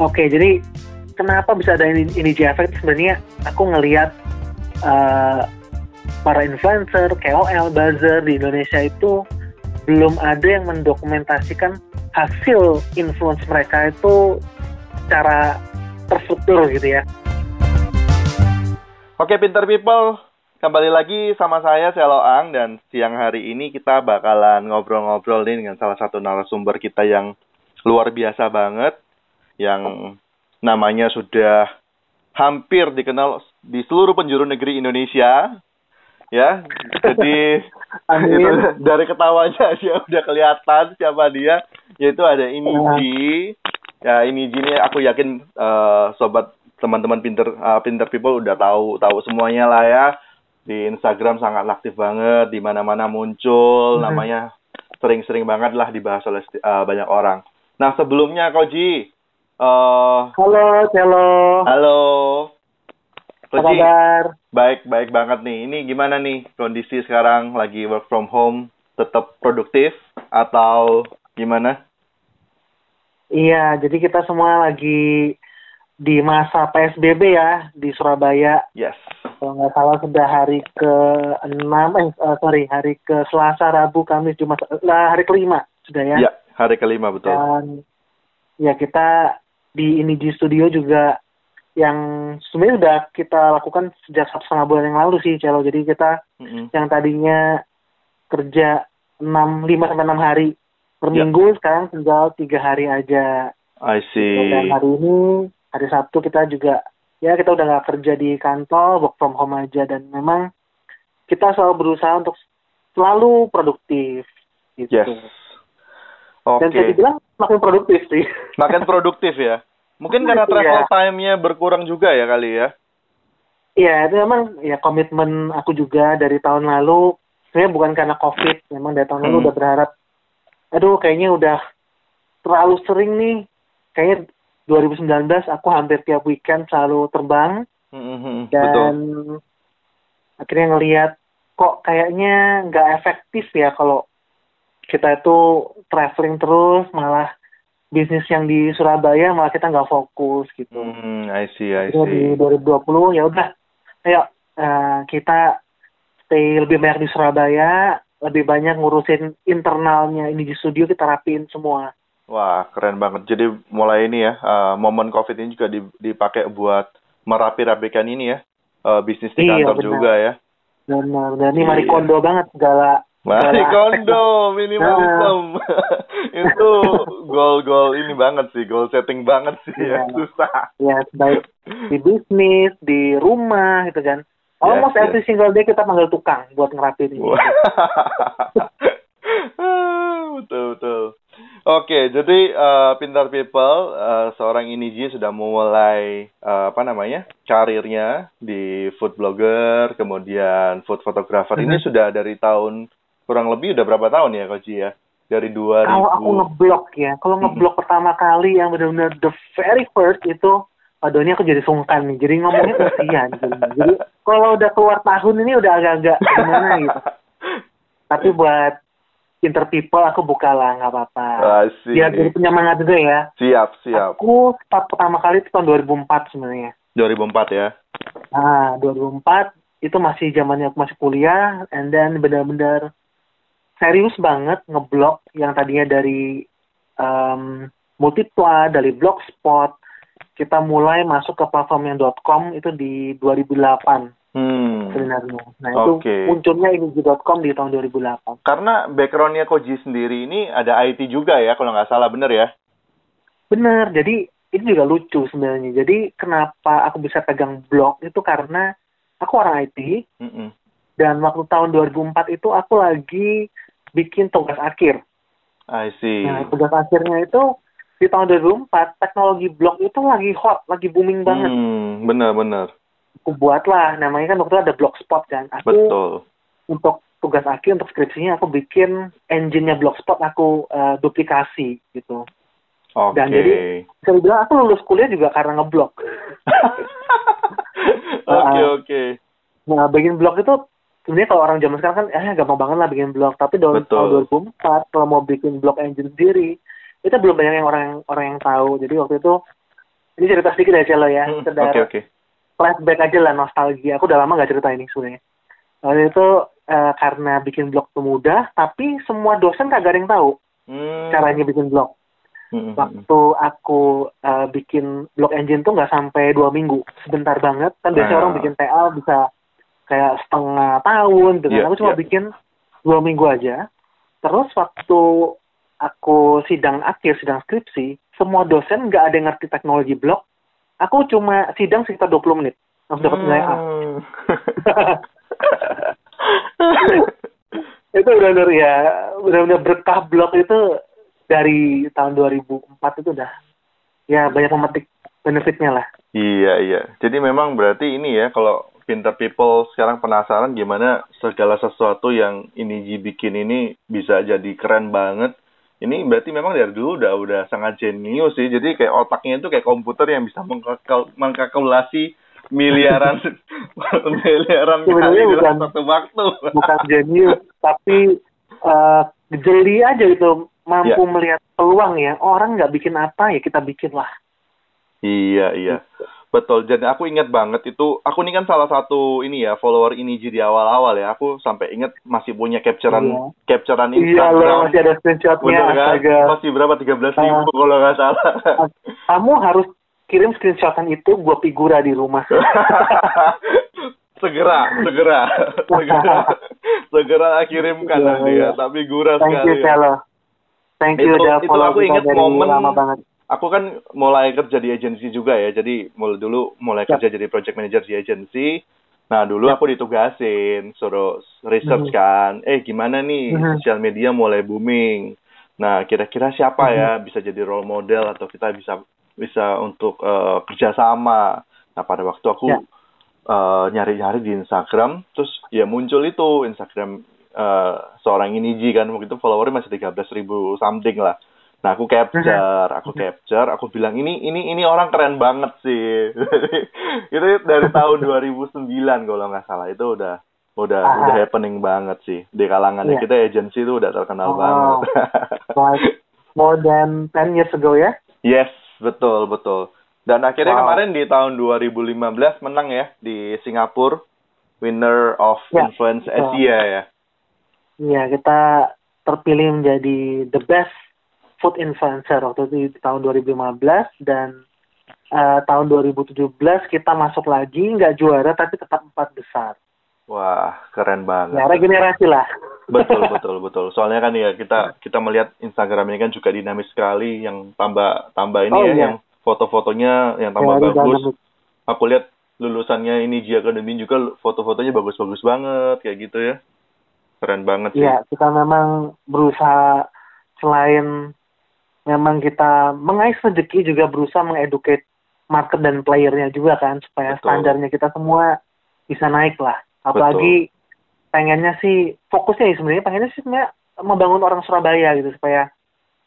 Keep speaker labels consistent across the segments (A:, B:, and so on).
A: Oke, jadi kenapa bisa ada ini, ini efek sebenarnya aku ngelihat uh, para influencer, KOL, buzzer di Indonesia itu belum ada yang mendokumentasikan hasil influence mereka itu secara terstruktur gitu ya.
B: Oke, Pinter People, kembali lagi sama saya Selo Ang dan siang hari ini kita bakalan ngobrol-ngobrol nih dengan salah satu narasumber kita yang luar biasa banget yang namanya sudah hampir dikenal di seluruh penjuru negeri Indonesia. Ya, jadi itu dari ketawanya dia udah kelihatan siapa dia, yaitu ada Iniji. Ya, Iniji ini aku yakin uh, sobat teman-teman pinter uh, pinter people udah tahu tahu semuanya lah ya. Di Instagram sangat aktif banget, di mana-mana muncul, hmm. namanya sering-sering banget lah dibahas oleh uh, banyak orang. Nah, sebelumnya Koji,
A: Uh, halo, halo.
B: Halo.
A: Apa kabar?
B: Baik, baik banget nih. Ini gimana nih kondisi sekarang lagi work from home? Tetap produktif atau gimana?
A: Iya, jadi kita semua lagi di masa PSBB ya di Surabaya.
B: Yes.
A: Kalau nggak salah sudah hari ke enam, eh uh, sorry hari ke Selasa, Rabu, Kamis, Jumat, lah hari kelima sudah ya.
B: Iya, hari kelima betul.
A: Dan ya kita di ini di studio juga yang sebenarnya sudah kita lakukan sejak satu setengah bulan yang lalu sih Celo. Jadi kita mm-hmm. yang tadinya kerja enam lima sampai enam hari per yeah. minggu sekarang tinggal tiga hari aja.
B: I see.
A: Dan hari ini hari Sabtu kita juga ya kita udah nggak kerja di kantor work from home aja dan memang kita selalu berusaha untuk selalu produktif gitu.
B: Yes.
A: Okay. Dan saya dibilang makin produktif sih.
B: Makin produktif ya. Mungkin karena iya. travel yeah. time-nya berkurang juga ya kali ya.
A: Iya, itu memang ya komitmen aku juga dari tahun lalu. Saya bukan karena COVID, memang dari tahun hmm. lalu udah berharap, aduh kayaknya udah terlalu sering nih. Kayaknya 2019 aku hampir tiap weekend selalu terbang.
B: Hmm, hmm, hmm.
A: dan Betul. akhirnya ngelihat kok kayaknya nggak efektif ya kalau kita itu traveling terus malah bisnis yang di Surabaya malah kita nggak fokus gitu.
B: Hmm, I see, I see.
A: Jadi di 2020 ya udah, ayo uh, kita stay lebih banyak di Surabaya, lebih banyak ngurusin internalnya ini di studio kita rapiin semua.
B: Wah keren banget. Jadi mulai ini ya uh, momen COVID ini juga dipakai buat merapi-rapikan ini ya uh, bisnis di iya, kantor benar. juga ya.
A: Benar, dan ini iya. Marikondo banget segala
B: Mari kondo minimalism. itu goal-goal ini banget sih, goal setting banget sih ya, ya. susah.
A: Ya, baik di bisnis, di rumah gitu kan. Almost yes, every yes. single day kita panggil tukang buat ngerapin ini.
B: betul betul. Oke, jadi uh, Pintar People, uh, seorang Iniji sudah memulai uh, apa namanya karirnya di food blogger, kemudian food photographer. Mm -hmm. Ini sudah dari tahun kurang lebih udah berapa tahun ya Koji ya? Dari 2000.
A: Kalau aku ngeblok ya, kalau ngeblok hmm. pertama kali yang benar-benar the very first itu aduh ini aku jadi sungkan nih, jadi ngomongnya kasihan. Jadi kalau udah keluar tahun ini udah agak-agak gimana gitu. Tapi buat inter people aku buka lah nggak apa-apa. Biar jadi penyemangat juga ya.
B: Siap siap.
A: Aku start pertama kali itu tahun 2004 sebenarnya.
B: 2004 ya.
A: Nah 2004 itu masih zamannya aku masih kuliah, and then benar-benar serius banget ngeblok yang tadinya dari um, Multipla, dari Blogspot, kita mulai masuk ke platform yang .com itu di 2008
B: hmm.
A: sebenarnya. Nah itu okay. munculnya iniji.com di tahun 2008.
B: Karena backgroundnya Koji sendiri ini ada IT juga ya, kalau nggak salah bener ya?
A: Bener, jadi ini juga lucu sebenarnya. Jadi kenapa aku bisa pegang blog itu karena aku orang IT, mm -mm. dan waktu tahun 2004 itu aku lagi bikin tugas akhir.
B: I see.
A: Nah, tugas akhirnya itu di tahun 2004 teknologi blog itu lagi hot, lagi booming banget.
B: Hmm, benar-benar.
A: Aku buatlah, namanya kan waktu itu ada blogspot kan. Aku
B: Betul.
A: Untuk tugas akhir untuk skripsinya aku bikin engine-nya blogspot aku uh, duplikasi gitu.
B: Okay.
A: Dan jadi bisa dibilang aku lulus kuliah juga karena ngeblog.
B: Oke oke.
A: Nah, bikin blog itu sebenarnya kalau orang zaman sekarang kan eh gampang banget lah bikin blog tapi tahun tahun 2004 kalau mau bikin blog engine sendiri itu belum banyak yang orang orang yang tahu jadi waktu itu ini cerita sedikit aja lo ya,
B: Hmm,
A: sekedar
B: Oke oke.
A: flashback aja lah nostalgia. Aku udah lama nggak cerita ini sebenarnya. Waktu itu eh, karena bikin blog tuh mudah, tapi semua dosen kagak ada yang tahu
B: Hmm.
A: caranya bikin blog.
B: Hmm, hmm, hmm.
A: Waktu aku eh, bikin blog engine tuh nggak sampai dua minggu, sebentar banget. Kan biasanya
B: Ah.
A: orang bikin TA bisa kayak setengah tahun, dengan
B: Iya,
A: aku cuma
B: iya.
A: bikin dua minggu aja. Terus waktu aku sidang akhir, sidang skripsi, semua dosen nggak ada yang ngerti teknologi blog. Aku cuma sidang sekitar 20 menit, langsung dapat nilai A.
B: Hmm.
A: itu benar-benar ya, benar-benar berkah blog itu dari tahun 2004 itu udah ya banyak memetik benefitnya lah.
B: Iya iya. Jadi memang berarti ini ya kalau pinter people sekarang penasaran gimana segala sesuatu yang ini bikin ini bisa jadi keren banget. Ini berarti memang dari dulu udah udah sangat jenius sih. Jadi kayak otaknya itu kayak komputer yang bisa mengkalkul- mengkalkulasi miliaran miliaran kali dalam
A: bukan-
B: satu waktu.
A: Bukan jenius, tapi eh, jeli aja gitu, mampu
B: Ya.
A: melihat peluang ya. Orang nggak bikin apa ya kita bikin lah.
B: Iya iya. Betul. Jadi aku ingat banget itu. Aku ini kan salah satu ini ya follower ini di awal-awal ya. Aku sampai ingat masih punya capturean
A: Iya.
B: capturean
A: Iya
B: Instagram.
A: loh, masih ada screenshotnya.
B: Bener kan?
A: astaga.
B: Masih berapa? 13 ribu
A: Ah.
B: kalau nggak salah.
A: Kamu harus kirim screenshotan itu gua figura di rumah.
B: segera, segera, segera, segera kirimkan
A: Iya,
B: nanti
A: iya.
B: ya. Tapi gurah
A: Thank you,
B: sekali. ya.
A: Cello. Thank you
B: Itu-
A: udah
B: itu
A: follow
B: aku inget
A: dari
B: momen-
A: lama banget.
B: Aku kan mulai kerja di agensi juga ya. Jadi mulai dulu mulai
A: Ya.
B: kerja jadi project manager di agensi. Nah dulu
A: Ya.
B: aku ditugasin suruh research
A: Mhm.
B: kan. Eh gimana nih
A: Mhm.
B: sosial media mulai booming. Nah kira-kira siapa
A: Mhm.
B: ya bisa jadi role model atau kita bisa bisa untuk eh, kerjasama. Nah pada waktu aku
A: Ya.
B: eh, nyari-nyari di Instagram, terus ya muncul itu Instagram eh, seorang ini Ji kan waktu itu followernya masih 13.000 ribu something lah. Nah aku capture, aku capture, aku bilang ini ini ini orang keren banget sih. itu dari tahun 2009 kalau nggak salah itu udah udah
A: Ah.
B: udah happening banget sih di kalangan
A: Iya.
B: kita agensi itu udah terkenal
A: Oh.
B: banget.
A: Like more than 10 years ago ya.
B: yes, betul betul. Dan akhirnya
A: Wow.
B: kemarin di tahun 2015 menang ya di Singapura winner of
A: Ya,
B: influence
A: betul.
B: Asia ya.
A: Iya, kita terpilih menjadi the best food influencer waktu itu di tahun 2015 dan eh, tahun 2017 kita masuk lagi nggak juara tapi tetap empat besar.
B: Wah, keren banget.
A: Ya, regenerasi lah.
B: betul betul betul soalnya kan ya kita kita melihat Instagram ini kan juga dinamis sekali yang tambah tambah ini
A: Oh,
B: ya
A: iya.
B: yang foto-fotonya yang tambah
A: Dari
B: bagus
A: dalam-
B: aku lihat lulusannya ini G Academy juga foto-fotonya bagus-bagus banget kayak gitu ya keren banget sih
A: Iya, kita memang berusaha selain memang kita mengais rezeki juga berusaha mengeducate market dan playernya juga kan supaya
B: Betul.
A: standarnya kita semua bisa naik lah. Apalagi pengennya sih fokusnya ya sebenarnya pengennya sih sebenarnya membangun orang Surabaya gitu supaya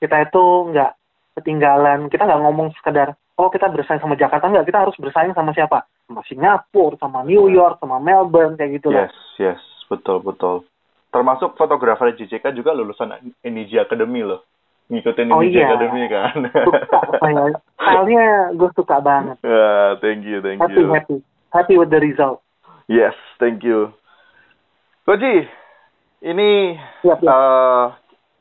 A: kita itu nggak ketinggalan. Kita nggak ngomong sekedar oh kita bersaing sama Jakarta nggak, kita harus bersaing sama siapa? Sama Singapura, sama New York, sama Melbourne kayak gitu lah.
B: yes yes betul betul termasuk fotografer JJK juga lulusan NIJ Academy loh ngikutin
A: Oh,
B: NIJ
A: iya.
B: Academy kan
A: Suka saya. Stylenya gue suka banget.
B: Ya, thank you thank
A: happy
B: you
A: happy happy with the result
B: yes thank you Koji ini
A: Siap, siap.
B: eh,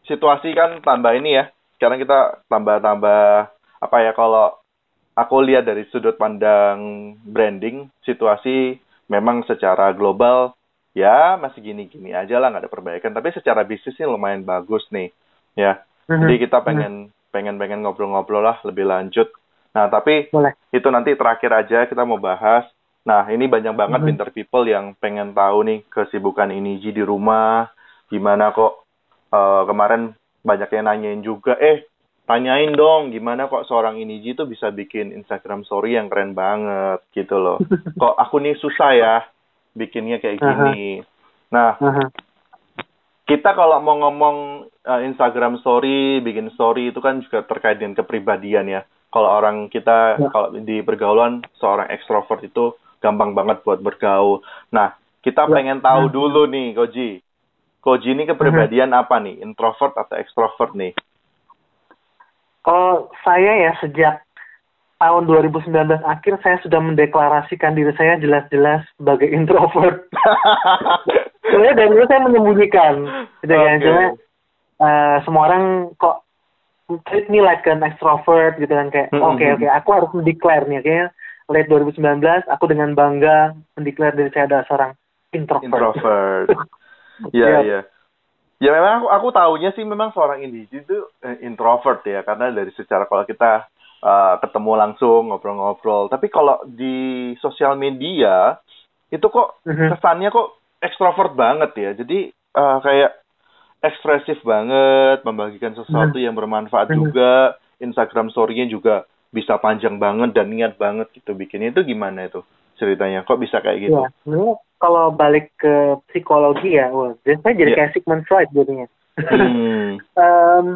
B: situasi kan tambah ini ya. Sekarang kita tambah-tambah apa ya kalau aku lihat dari sudut pandang branding, situasi memang secara global ya masih gini-gini aja lah nggak ada perbaikan. Tapi secara bisnis ini lumayan bagus nih, ya.
A: Mhm.
B: Jadi kita pengen pengen pengen ngobrol-ngobrol lah lebih lanjut. Nah tapi
A: boleh
B: itu nanti terakhir aja kita mau bahas. Nah, ini banyak banget
A: Mhm.
B: pinter people yang pengen tahu nih kesibukan ini Ji di rumah, gimana kok eh, kemarin banyak yang nanyain juga, eh tanyain dong gimana kok seorang ini Ji tuh bisa bikin Instagram story yang keren banget gitu loh. kok aku nih susah ya bikinnya kayak gini. Nah,
A: Aha.
B: Kita kalau mau ngomong eh, Instagram story, bikin story itu kan juga terkait dengan kepribadian ya. Kalau orang kita
A: Ya.
B: kalau di pergaulan seorang ekstrovert itu gampang banget buat bergaul. Nah, kita
A: Ya.
B: pengen tahu
A: Hmm.
B: dulu nih, Koji. Koji ini kepribadian apa nih? Introvert atau ekstrovert nih?
A: kalau saya ya sejak tahun 2019 akhir saya sudah mendeklarasikan diri saya jelas-jelas sebagai introvert. Sebenarnya dari dulu saya menyembunyikan, gitu kan.
B: Oke.
A: Cuma eh, semua orang kok treat me like an extrovert gitu kan kayak
B: Hmm,
A: oke oke aku harus mendeklar nih kayaknya late 2019 aku dengan bangga mendeklar diri saya adalah seorang introvert.
B: introvert. Iya,
A: Iya.
B: Ya memang aku, aku tahunya sih memang seorang individu itu eh, introvert ya karena dari secara kalau kita eh, ketemu langsung ngobrol-ngobrol. Tapi kalau di sosial media itu kok
A: Mhm.
B: kesannya kok ekstrovert banget ya. Jadi eh, kayak ekspresif banget, membagikan sesuatu yang bermanfaat juga. Instagram story-nya juga bisa panjang banget dan niat banget gitu bikinnya itu gimana itu ceritanya? Kok bisa kayak gitu?
A: Ya, sebenarnya kalau balik ke psikologi ya, wah, saya jadi
B: Iya.
A: kayak Sigmund Freud jadinya.
B: Hmm.
A: Em,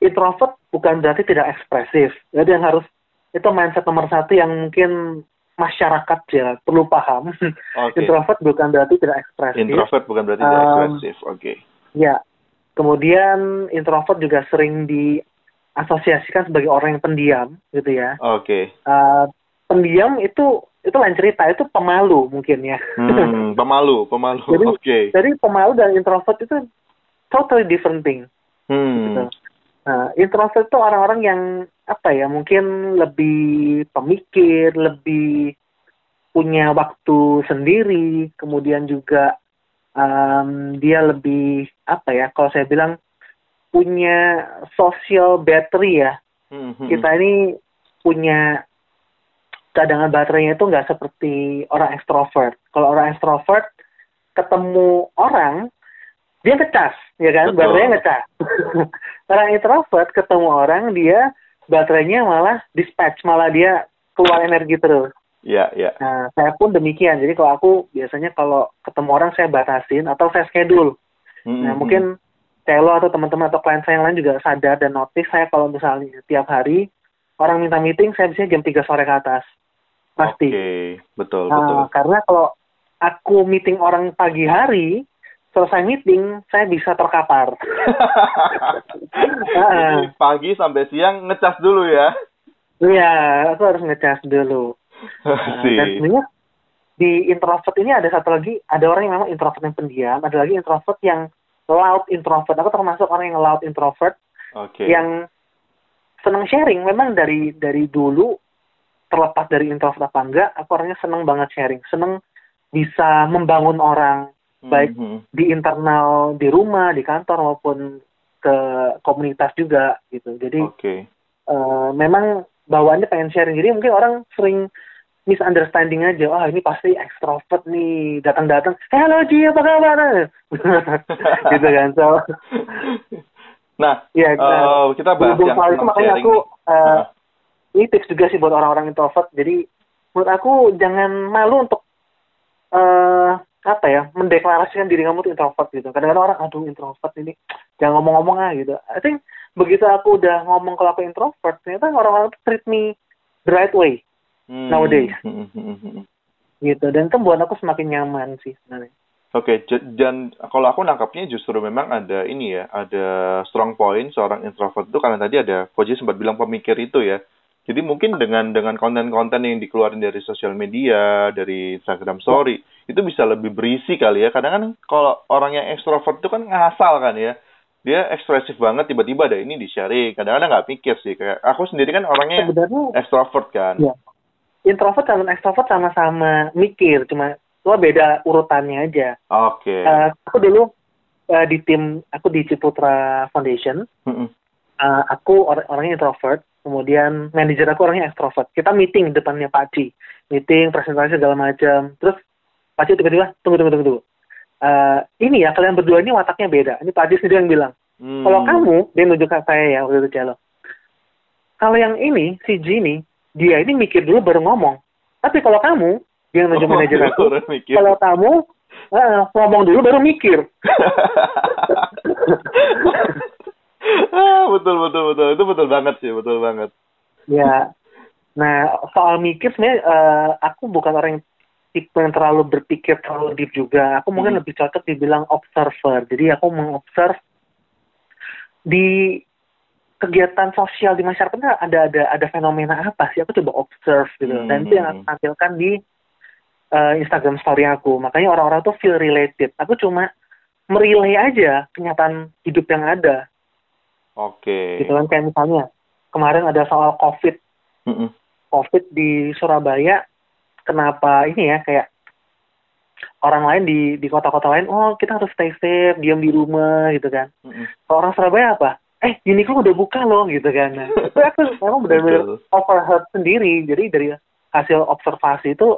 A: introvert bukan berarti tidak ekspresif. Jadi yang harus itu mindset nomor satu yang mungkin masyarakat ya perlu paham.
B: Oke.
A: introvert bukan berarti tidak ekspresif.
B: Introvert bukan berarti tidak
A: Um,
B: ekspresif. Oke.
A: Ya. Kemudian introvert juga sering diasosiasikan sebagai orang yang pendiam, gitu ya.
B: Oke.
A: Eh, pendiam itu itu lain cerita, itu pemalu mungkin ya.
B: Hmm, pemalu, pemalu.
A: Jadi-
B: Oke.
A: Jadi pemalu dan introvert itu totally different thing. gitu. Nah, introvert itu orang-orang yang apa ya, mungkin lebih pemikir, lebih punya waktu sendiri, kemudian juga em, dia lebih apa ya, kalau saya bilang punya social battery ya.
B: Hmm, hmm,
A: Kita ini punya cadangan baterainya itu nggak seperti orang ekstrovert. Kalau orang ekstrovert ketemu orang dia ngecas, ya kan?
B: Betul.
A: Baterainya ngecas. orang introvert ketemu orang dia baterainya malah dispatch, malah dia keluar energi terus.
B: Ya, ya.
A: Nah, saya pun demikian. Jadi kalau aku biasanya kalau ketemu orang saya batasin atau saya schedule.
B: Hmm,
A: Nah,
B: hmm,
A: mungkin saya lo atau teman-teman atau klien saya yang lain juga sadar dan notice saya kalau misalnya tiap hari orang minta meeting saya biasanya jam 3 sore ke atas. Pasti.
B: Oke, betul,
A: Nah,
B: betul.
A: karena kalau aku meeting orang pagi hari, selesai meeting saya bisa terkapar.
B: Jadi pagi sampai siang ngecas dulu ya.
A: Iya, aku harus ngecas dulu.
B: Sih.
A: dan sebenarnya di introvert ini ada satu lagi, ada orang yang memang introvert yang pendiam, ada lagi introvert yang loud introvert. Aku termasuk orang yang loud introvert
B: Oke.
A: yang senang sharing. Memang dari dari dulu terlepas dari introvert apa enggak, aku orangnya senang banget sharing, senang bisa membangun orang baik
B: Hmm, hmm.
A: di internal di rumah, di kantor maupun ke komunitas juga gitu. Jadi
B: Oke.
A: eh, memang bawaannya pengen sharing. Jadi mungkin orang sering misunderstanding aja. Oh ini pasti ekstrovert nih datang-datang. Eh, halo Ji apa kabar? gitu kan. So
B: Nah,
A: ya
B: eh, kita bahas yang
A: soal itu makanya aku
B: nih.
A: eh,
B: Nah,
A: ini tips juga sih buat orang-orang introvert. Jadi menurut aku jangan malu untuk eh apa ya mendeklarasikan diri kamu tuh introvert gitu. Kadang-kadang orang aduh introvert ini jangan ngomong-ngomong ah gitu. I think begitu aku udah ngomong kalau aku introvert, ternyata orang-orang tuh treat me the right way
B: hmm,
A: nowadays.
B: hmm, hmm, hmm,
A: gitu. Dan itu buat aku semakin nyaman sih sebenarnya.
B: Oke, j- dan kalau aku nangkapnya justru memang ada ini ya, ada strong point seorang introvert itu karena tadi ada Koji sempat bilang pemikir itu ya. Jadi mungkin dengan dengan konten-konten yang dikeluarin dari sosial media, dari Instagram Story, itu bisa lebih berisi kali ya. Kadang kan kalau orang yang ekstrovert itu kan ngasal kan ya. Dia ekspresif banget tiba-tiba ada ini di-sharing. Kadang-kadang nggak pikir sih. Kayak aku sendiri kan orangnya
A: Sebenarnya
B: ekstrovert kan.
A: Iya. introvert dan ekstrovert sama-sama mikir, cuma cuma beda urutannya aja.
B: Oke.
A: Eh, aku dulu eh, di tim aku di Ciputra Foundation,
B: Mm-mm.
A: eh, aku or- orangnya introvert, kemudian manajer aku orangnya ekstrovert. Kita meeting depannya Pak Ci, meeting presentasi segala macam. Terus Pak Ci tiba-tiba tunggu tunggu tunggu tunggu. Eh, ini ya kalian berdua ini wataknya beda. Ini Pak Ci sendiri yang bilang.
B: Hmm.
A: Kalau kamu, dia nunjuk ke saya ya waktu itu Celo. Kalau yang ini, si Gini, dia ini mikir dulu baru ngomong. Tapi kalau kamu, dia nunjuk
B: Oh,
A: manajer aku. Kalau kamu, eh, ngomong dulu baru mikir.
B: betul betul betul itu betul banget sih betul banget
A: ya. Nah, soal mikir sebenarnya eh, aku bukan orang yang tipe yang terlalu berpikir terlalu deep juga. Aku mungkin
B: Hmm.
A: lebih cocok dibilang observer. Jadi aku mengobserv di kegiatan sosial di masyarakat ada ada ada fenomena apa sih? Aku coba observe gitu. Dan itu yang aku
B: Hmm.
A: tampilkan di eh, Instagram story aku. Makanya orang-orang tuh feel related. Aku cuma merelay aja kenyataan hidup yang ada.
B: Oke.
A: Gitu kan kayak misalnya kemarin ada soal COVID.
B: Mm-mm.
A: COVID di Surabaya kenapa ini ya kayak orang lain di di kota-kota lain oh kita harus stay safe diam di rumah gitu kan. Kalau orang Surabaya apa? Eh Uniqlo udah buka loh gitu kan. Nah, itu aku memang benar-benar overheard sendiri. Jadi dari hasil observasi itu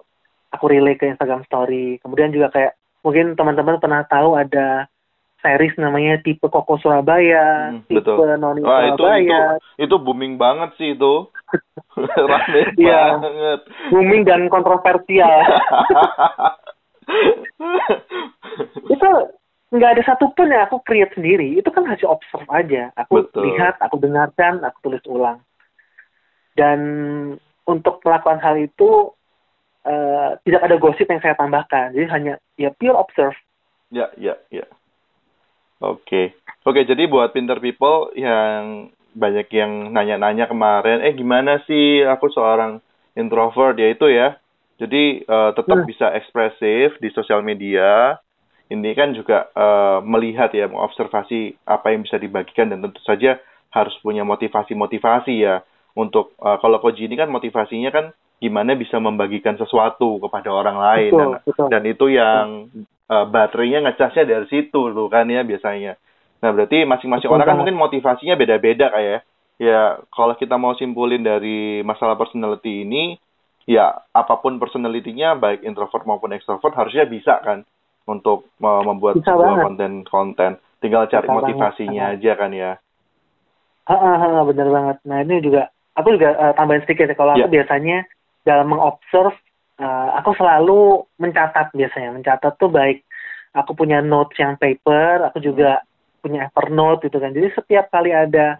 A: aku relay ke Instagram Story. Kemudian juga kayak mungkin teman-teman pernah tahu ada series namanya tipe Koko Surabaya
B: Hmm,
A: tipe
B: betul.
A: Noni
B: Wah itu itu
A: Surabaya
B: itu booming banget sih itu. Rame
A: Iya.
B: banget.
A: booming dan kontroversial itu nggak ada satupun yang aku create sendiri itu kan hasil observe aja aku
B: Betul.
A: lihat aku dengarkan aku tulis ulang dan untuk melakukan hal itu eh, tidak ada gosip yang saya tambahkan jadi hanya ya pure observe
B: Ya, ya, ya. Oke. Oke, jadi buat pinter people yang banyak yang nanya-nanya kemarin, eh gimana sih aku seorang introvert ya itu ya. Jadi eh, tetap
A: Hmm.
B: bisa ekspresif di sosial media. Ini kan juga eh, melihat ya, mengobservasi apa yang bisa dibagikan dan tentu saja harus punya motivasi-motivasi ya. Untuk eh, kalau Koji ini kan motivasinya kan gimana bisa membagikan sesuatu kepada orang lain
A: betul
B: dan
A: betul
B: dan itu yang eh, baterainya ngecasnya dari situ tuh kan ya biasanya. Nah berarti masing-masing orang kan
A: banget.
B: mungkin motivasinya beda-beda kayak ya kalau kita mau simpulin dari masalah personality ini ya apa pun personality-nya baik introvert maupun extrovert harusnya bisa kan untuk eh, membuat
A: Bisa
B: sebuah
A: banget.
B: konten-konten tinggal cari
A: Bisa banget.
B: motivasinya aja kan ya.
A: Heeh, benar banget nah ini juga aku juga eh, tambahin sedikit ya kalau aku
B: Ya.
A: biasanya dalam mengobserve eh, aku selalu mencatat biasanya mencatat tuh baik aku punya notes yang paper aku juga punya Evernote gitu kan jadi setiap kali ada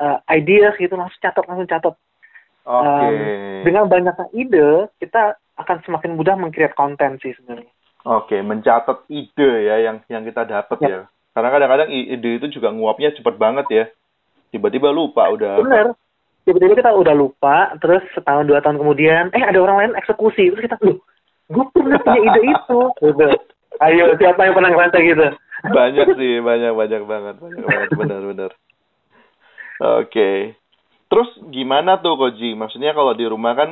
A: eh, ideas gitu langsung catat langsung catat
B: Oke.
A: dengan banyaknya ide kita akan semakin mudah meng-create konten sih sebenarnya
B: Oke, mencatat ide ya yang yang kita dapat
A: Ya.
B: ya. Karena kadang-kadang ide itu juga nguapnya cepet banget ya. Tiba-tiba lupa udah.
A: bener tiba-tiba kita udah lupa terus setahun dua tahun kemudian eh ada orang lain eksekusi terus kita loh gue pernah punya ide itu gitu ayo siapa yang pernah ngerasa gitu
B: banyak sih, banyak banyak banget, banyak banget benar-benar. Oke. Terus gimana tuh Koji? Maksudnya kalau di rumah kan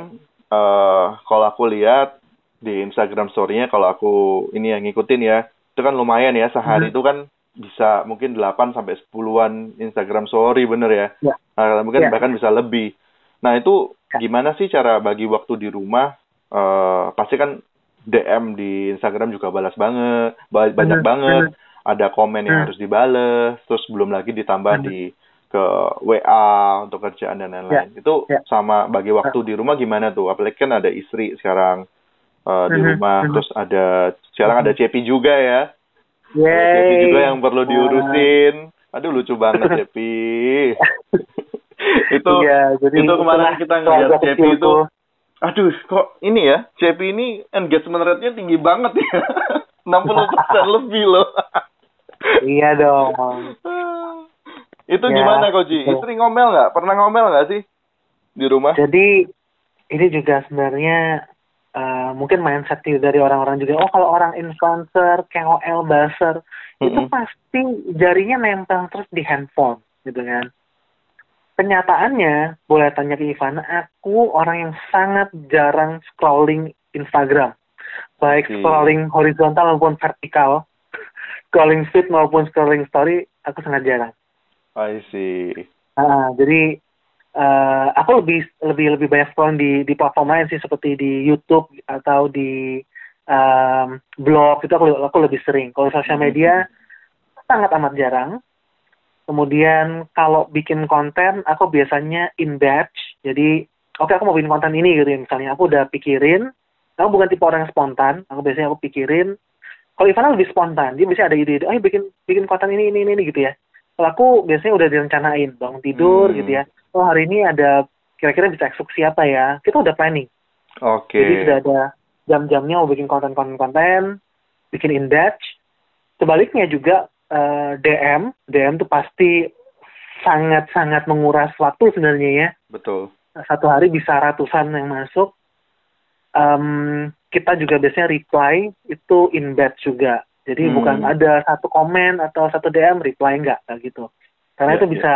B: eh kalau aku lihat di Instagram story-nya kalau aku ini yang ngikutin ya, itu kan lumayan ya sehari
A: Hmm.
B: itu kan bisa mungkin 8 sampai 10-an Instagram story bener ya.
A: Ya.
B: Nah, mungkin
A: Ya.
B: bahkan bisa lebih. Nah, itu
A: Ya.
B: gimana sih cara bagi waktu di rumah? Eh pasti kan DM di Instagram juga balas banget, ba- banyak
A: Bener,
B: banget.
A: bener.
B: Ada komen yang
A: Hmm.
B: harus dibales, terus belum lagi ditambah
A: Bener.
B: di ke WA untuk kerjaan dan lain-lain. Itu
A: Ya.
B: sama bagi waktu di rumah gimana tuh? Apalagi kan ada istri sekarang eh, di rumah, terus ada sekarang ada Cepi juga ya.
A: Yeay.
B: Cepi juga yang perlu diurusin. Aduh lucu banget Cepi. itu
A: iya, jadi
B: itu kemarin kita ngeliat Cepi
A: kecilku.
B: itu Aduh, kok ini ya, CP ini engagement rate-nya tinggi banget ya. 60% lebih loh.
A: iya dong
B: itu
A: Ya,
B: gimana Koji?
A: betul.
B: Istri ngomel nggak? Pernah ngomel nggak sih di rumah?
A: jadi ini juga sebenarnya eh, mungkin mindset dari orang-orang juga oh kalau orang influencer KOL buzzer itu
B: Mm-mm.
A: pasti jarinya nempel terus di handphone gitu kan kenyataannya boleh tanya ke Ivana aku orang yang sangat jarang scrolling Instagram baik
B: Oke.
A: scrolling horizontal maupun vertikal scrolling feed maupun scrolling story aku sangat jarang
B: I see.
A: Ah, jadi eh, aku lebih lebih lebih banyak scrolling di di platform lain sih seperti di YouTube atau di em, blog itu aku aku lebih sering. Kalau sosial media sangat amat jarang. Kemudian kalau bikin konten aku biasanya in batch. Jadi oke aku mau bikin konten ini gitu ya misalnya aku udah pikirin. Aku bukan tipe orang yang spontan. Aku biasanya aku pikirin. Kalau Ivana lebih spontan. Dia biasanya ada ide-ide. Oh bikin bikin konten ini ini ini gitu ya. Kalau aku biasanya udah direncanain bangun tidur
B: Hmm.
A: gitu ya. Oh hari ini ada kira-kira bisa eksekusi apa ya? Kita udah planning.
B: Oke.
A: Jadi sudah ada jam-jamnya mau bikin konten-konten-konten, bikin in batch. Sebaliknya juga eh, DM, DM tuh pasti sangat-sangat menguras waktu sebenarnya ya.
B: Betul.
A: Satu hari bisa ratusan yang masuk. Um, kita juga biasanya reply itu in bed juga. Jadi
B: Hmm.
A: bukan ada satu komen atau satu DM reply enggak kayak gitu. Karena
B: Iya,
A: itu
B: iya.
A: bisa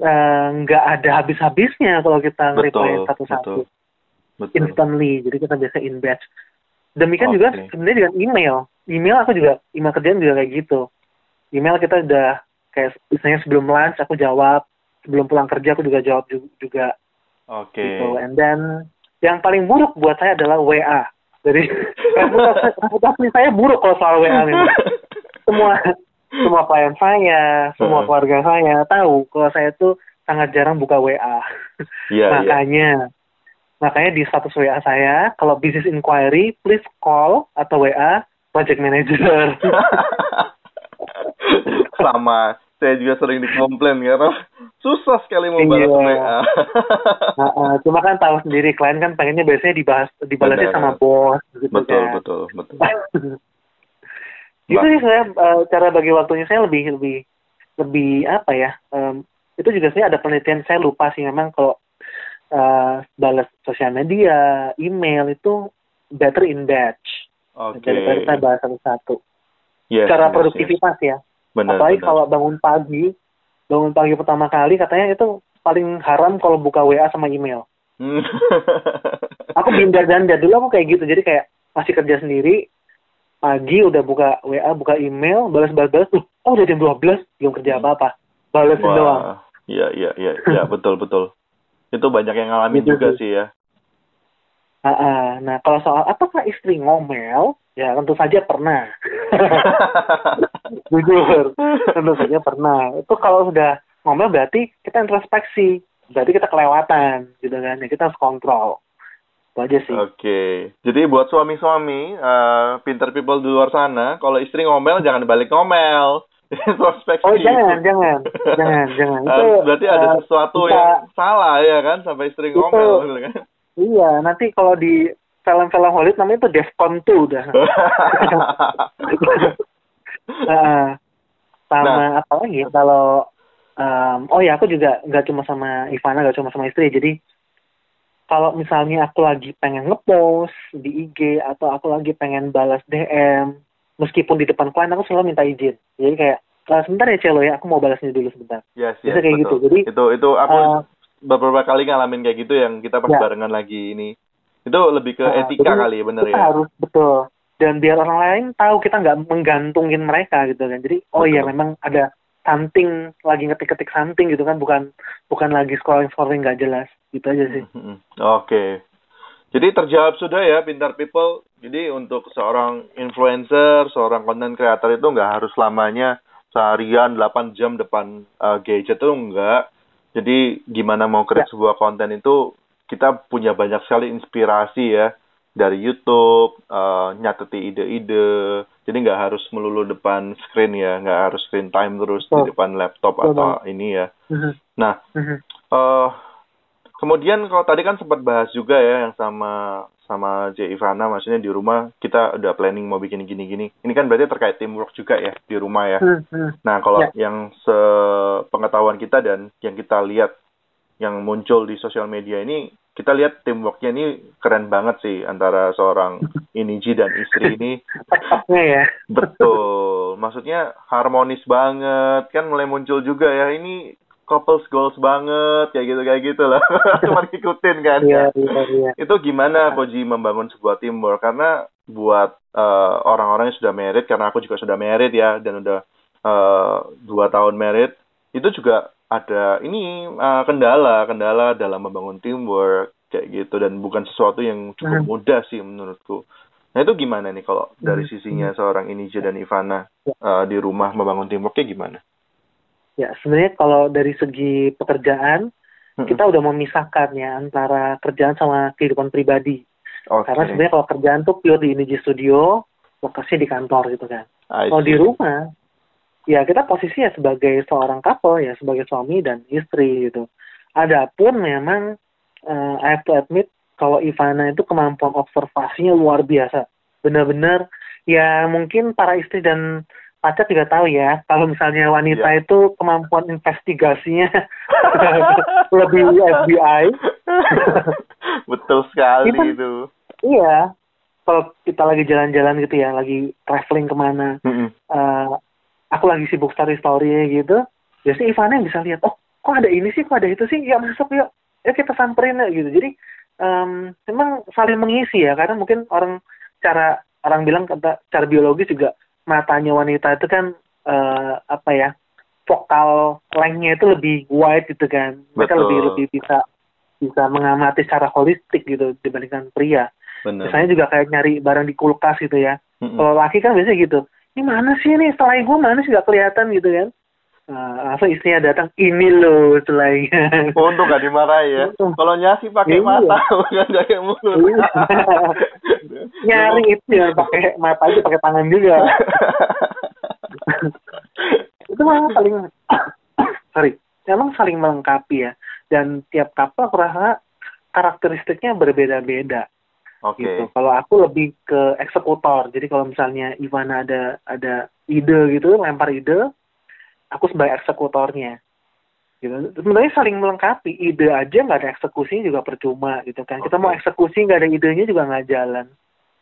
A: eh, nggak ada habis-habisnya kalau kita
B: Betul,
A: satu-satu instantly. Jadi kita biasa in batch. Demikian
B: Oke.
A: juga sebenarnya dengan email. Email aku juga email kerjaan juga kayak gitu. Email kita udah kayak misalnya sebelum lunch aku jawab, sebelum pulang kerja aku juga jawab ju- juga
B: Oke.
A: gitu. And then yang paling buruk buat saya adalah WA. Jadi reputasi, saya buruk kalau soal WA memang. Semua semua klien saya, semua keluarga saya tahu kalau saya tuh sangat jarang buka WA.
B: Iya, iya.
A: makanya makanya di status WA saya kalau business inquiry please call atau WA project manager.
B: Sama. Saya juga sering dikomplain karena susah sekali mau balas
A: Iya.
B: WA.
A: Nah, cuma kan tahu sendiri klien kan pengennya biasanya dibahas dibalasnya sama bos gitu
B: betul,
A: kan.
B: betul, betul.
A: itu sih saya eh, cara bagi waktunya saya lebih lebih lebih apa ya em, itu juga saya ada penelitian saya lupa sih memang kalau eh, balas sosial media email itu better in batch
B: Oke.
A: daripada kita bahas satu-satu
B: Yes,
A: cara
B: yes,
A: produktivitas ya
B: yes. Benar,
A: apalagi
B: benar.
A: kalau bangun pagi bangun pagi pertama kali katanya itu paling haram kalau buka WA sama email
B: Hmm.
A: aku binder ganda dulu aku kayak gitu jadi kayak masih kerja sendiri pagi udah buka WA buka email balas balas oh udah jam 12 belum kerja apa apa balasin doang
B: iya, iya, iya, iya, betul, betul. Itu banyak yang ngalamin
A: Gitu
B: juga
A: sih.
B: sih ya.
A: Ah, ah. nah kalau soal apakah istri ngomel ya tentu saja pernah. Jujur tentu saja pernah. Itu kalau sudah ngomel berarti kita introspeksi berarti kita kelewatan gitu kan? Ya kita harus kontrol. Itu aja sih.
B: Oke, jadi buat suami-suami, eh, pinter people di luar sana, kalau istri ngomel jangan balik ngomel, introspeksi.
A: oh jangan jangan jangan jangan.
B: Eh,
A: itu
B: berarti ada
A: eh,
B: sesuatu
A: bisa-
B: yang salah ya kan? Sampai istri
A: Itu-
B: ngomel gitu kan.
A: iya nanti kalau di film-film Hollywood namanya itu Defcon 2 udah Ah, sama
B: Nah.
A: apa lagi kalau em, oh ya aku juga nggak cuma sama Ivana nggak cuma sama istri jadi kalau misalnya aku lagi pengen ngepost di IG atau aku lagi pengen balas DM meskipun di depan klien aku selalu minta izin jadi kayak "Eh, sebentar ya Celo ya aku mau balasnya dulu sebentar
B: yes,
A: Bisa
B: yes,
A: kayak
B: betul.
A: gitu. Jadi,
B: itu itu aku
A: Eh,
B: beberapa kali ngalamin kayak gitu yang kita pas
A: Ya.
B: barengan lagi ini. Itu lebih ke
A: Nah,
B: etika
A: jadi
B: kali ya bener
A: kita
B: ya.
A: harus betul dan biar orang lain tahu kita nggak menggantungin mereka gitu kan jadi oh iya memang ada something lagi ngetik-ketik something gitu kan bukan bukan lagi scrolling scrolling nggak jelas gitu aja sih
B: Mm-mm. Oke. Jadi terjawab sudah ya pintar people. Jadi untuk seorang influencer, seorang content creator itu nggak harus lamanya seharian 8 jam depan uh, gadget itu enggak. Jadi gimana mau create sebuah konten itu kita punya banyak sekali inspirasi ya dari YouTube, uh, nyateti ide-ide. Jadi nggak harus melulu depan screen ya, nggak harus screen time terus di
A: Betul.
B: depan laptop
A: Betul
B: atau ini ya.
A: Mhm.
B: Nah, eh kemudian kalau tadi kan sempat bahas juga ya yang sama sama J Ivana maksudnya di rumah kita udah planning mau bikin gini-gini. Ini kan berarti terkait teamwork juga ya di rumah ya.
A: Hmm.
B: Nah, kalau
A: Ya.
B: yang sepengetahuan kita dan yang kita lihat yang muncul di sosial media ini kita lihat teamworknya ini keren banget sih antara seorang Iniji dan istri ini
A: ya
B: Betul. Maksudnya harmonis banget. Kan mulai muncul juga ya. Ini couples goals banget. Kayak gitu kayak gitu lah. Cuma ngikutin kan.
A: iya iya iya
B: Itu gimana Koji membangun sebuah teamwork? Karena buat eh, orang-orang yang sudah married, karena aku juga sudah married ya, dan udah eh, dua tahun married, itu juga ada ini eh, kendala, kendala dalam membangun teamwork kayak gitu dan bukan sesuatu yang cukup
A: Hmm.
B: mudah sih menurutku. Nah itu gimana nih kalau dari
A: Hmm.
B: sisinya seorang Inija dan Ivana eh, di rumah membangun teamworknya gimana?
A: ya sebenarnya kalau dari segi pekerjaan
B: Mm-mm.
A: kita udah memisahkan ya antara kerjaan sama kehidupan pribadi
B: Oke.
A: karena sebenarnya kalau kerjaan tuh pure di Iniji Studio lokasinya di kantor gitu kan Kalau di rumah, ya kita posisi ya sebagai seorang couple ya, sebagai suami dan istri gitu. Adapun memang eh, I have to admit kalau Ivana itu kemampuan observasinya luar biasa. Benar-benar ya mungkin para istri dan pacar juga tahu ya kalau misalnya wanita
B: Iya.
A: itu kemampuan investigasinya lebih FBI
B: Betul sekali
A: Itu-
B: itu.
A: iya kalau kita lagi jalan-jalan gitu ya lagi traveling ke mana
B: Mm-mm.
A: eh, aku lagi sibuk story story gitu. Biasanya Ivana yang bisa lihat oh kok ada ini sih? Kok ada itu sih? Ya masuk yuk. Ya kita samperin ya gitu. Jadi em, memang saling mengisi ya. Karena mungkin orang cara orang bilang kata cara biologis juga matanya wanita itu kan eh, apa ya vokal lengthnya itu lebih wide gitu kan. Mereka
B: Betul.
A: lebih lebih bisa bisa mengamati secara holistik gitu dibandingkan pria.
B: Benar.
A: misalnya juga kayak nyari barang di kulkas gitu ya.
B: Mm-mm.
A: kalau laki kan biasanya gitu ini mana sih ini selai gue mana sih nggak kelihatan gitu kan nah, langsung istrinya datang ini loh selainya
B: Untung gak dimarahi ya. Kalau nyasi pakai
A: Iya.
B: mata, bukan pakai mulut.
A: Iya. nyari itu ya pakai mata aja pakai tangan juga itu memang saling sorry memang saling melengkapi ya dan tiap kapal aku rasa karakteristiknya berbeda-beda
B: Oke.
A: gitu. Kalau aku lebih ke eksekutor. Jadi kalau misalnya Ivana ada ada ide gitu, lempar ide, aku sebagai eksekutornya. Gitu. Sebenarnya saling melengkapi. Ide aja nggak ada eksekusinya juga percuma gitu kan. Kita
B: Oke.
A: mau eksekusi nggak ada idenya juga nggak jalan.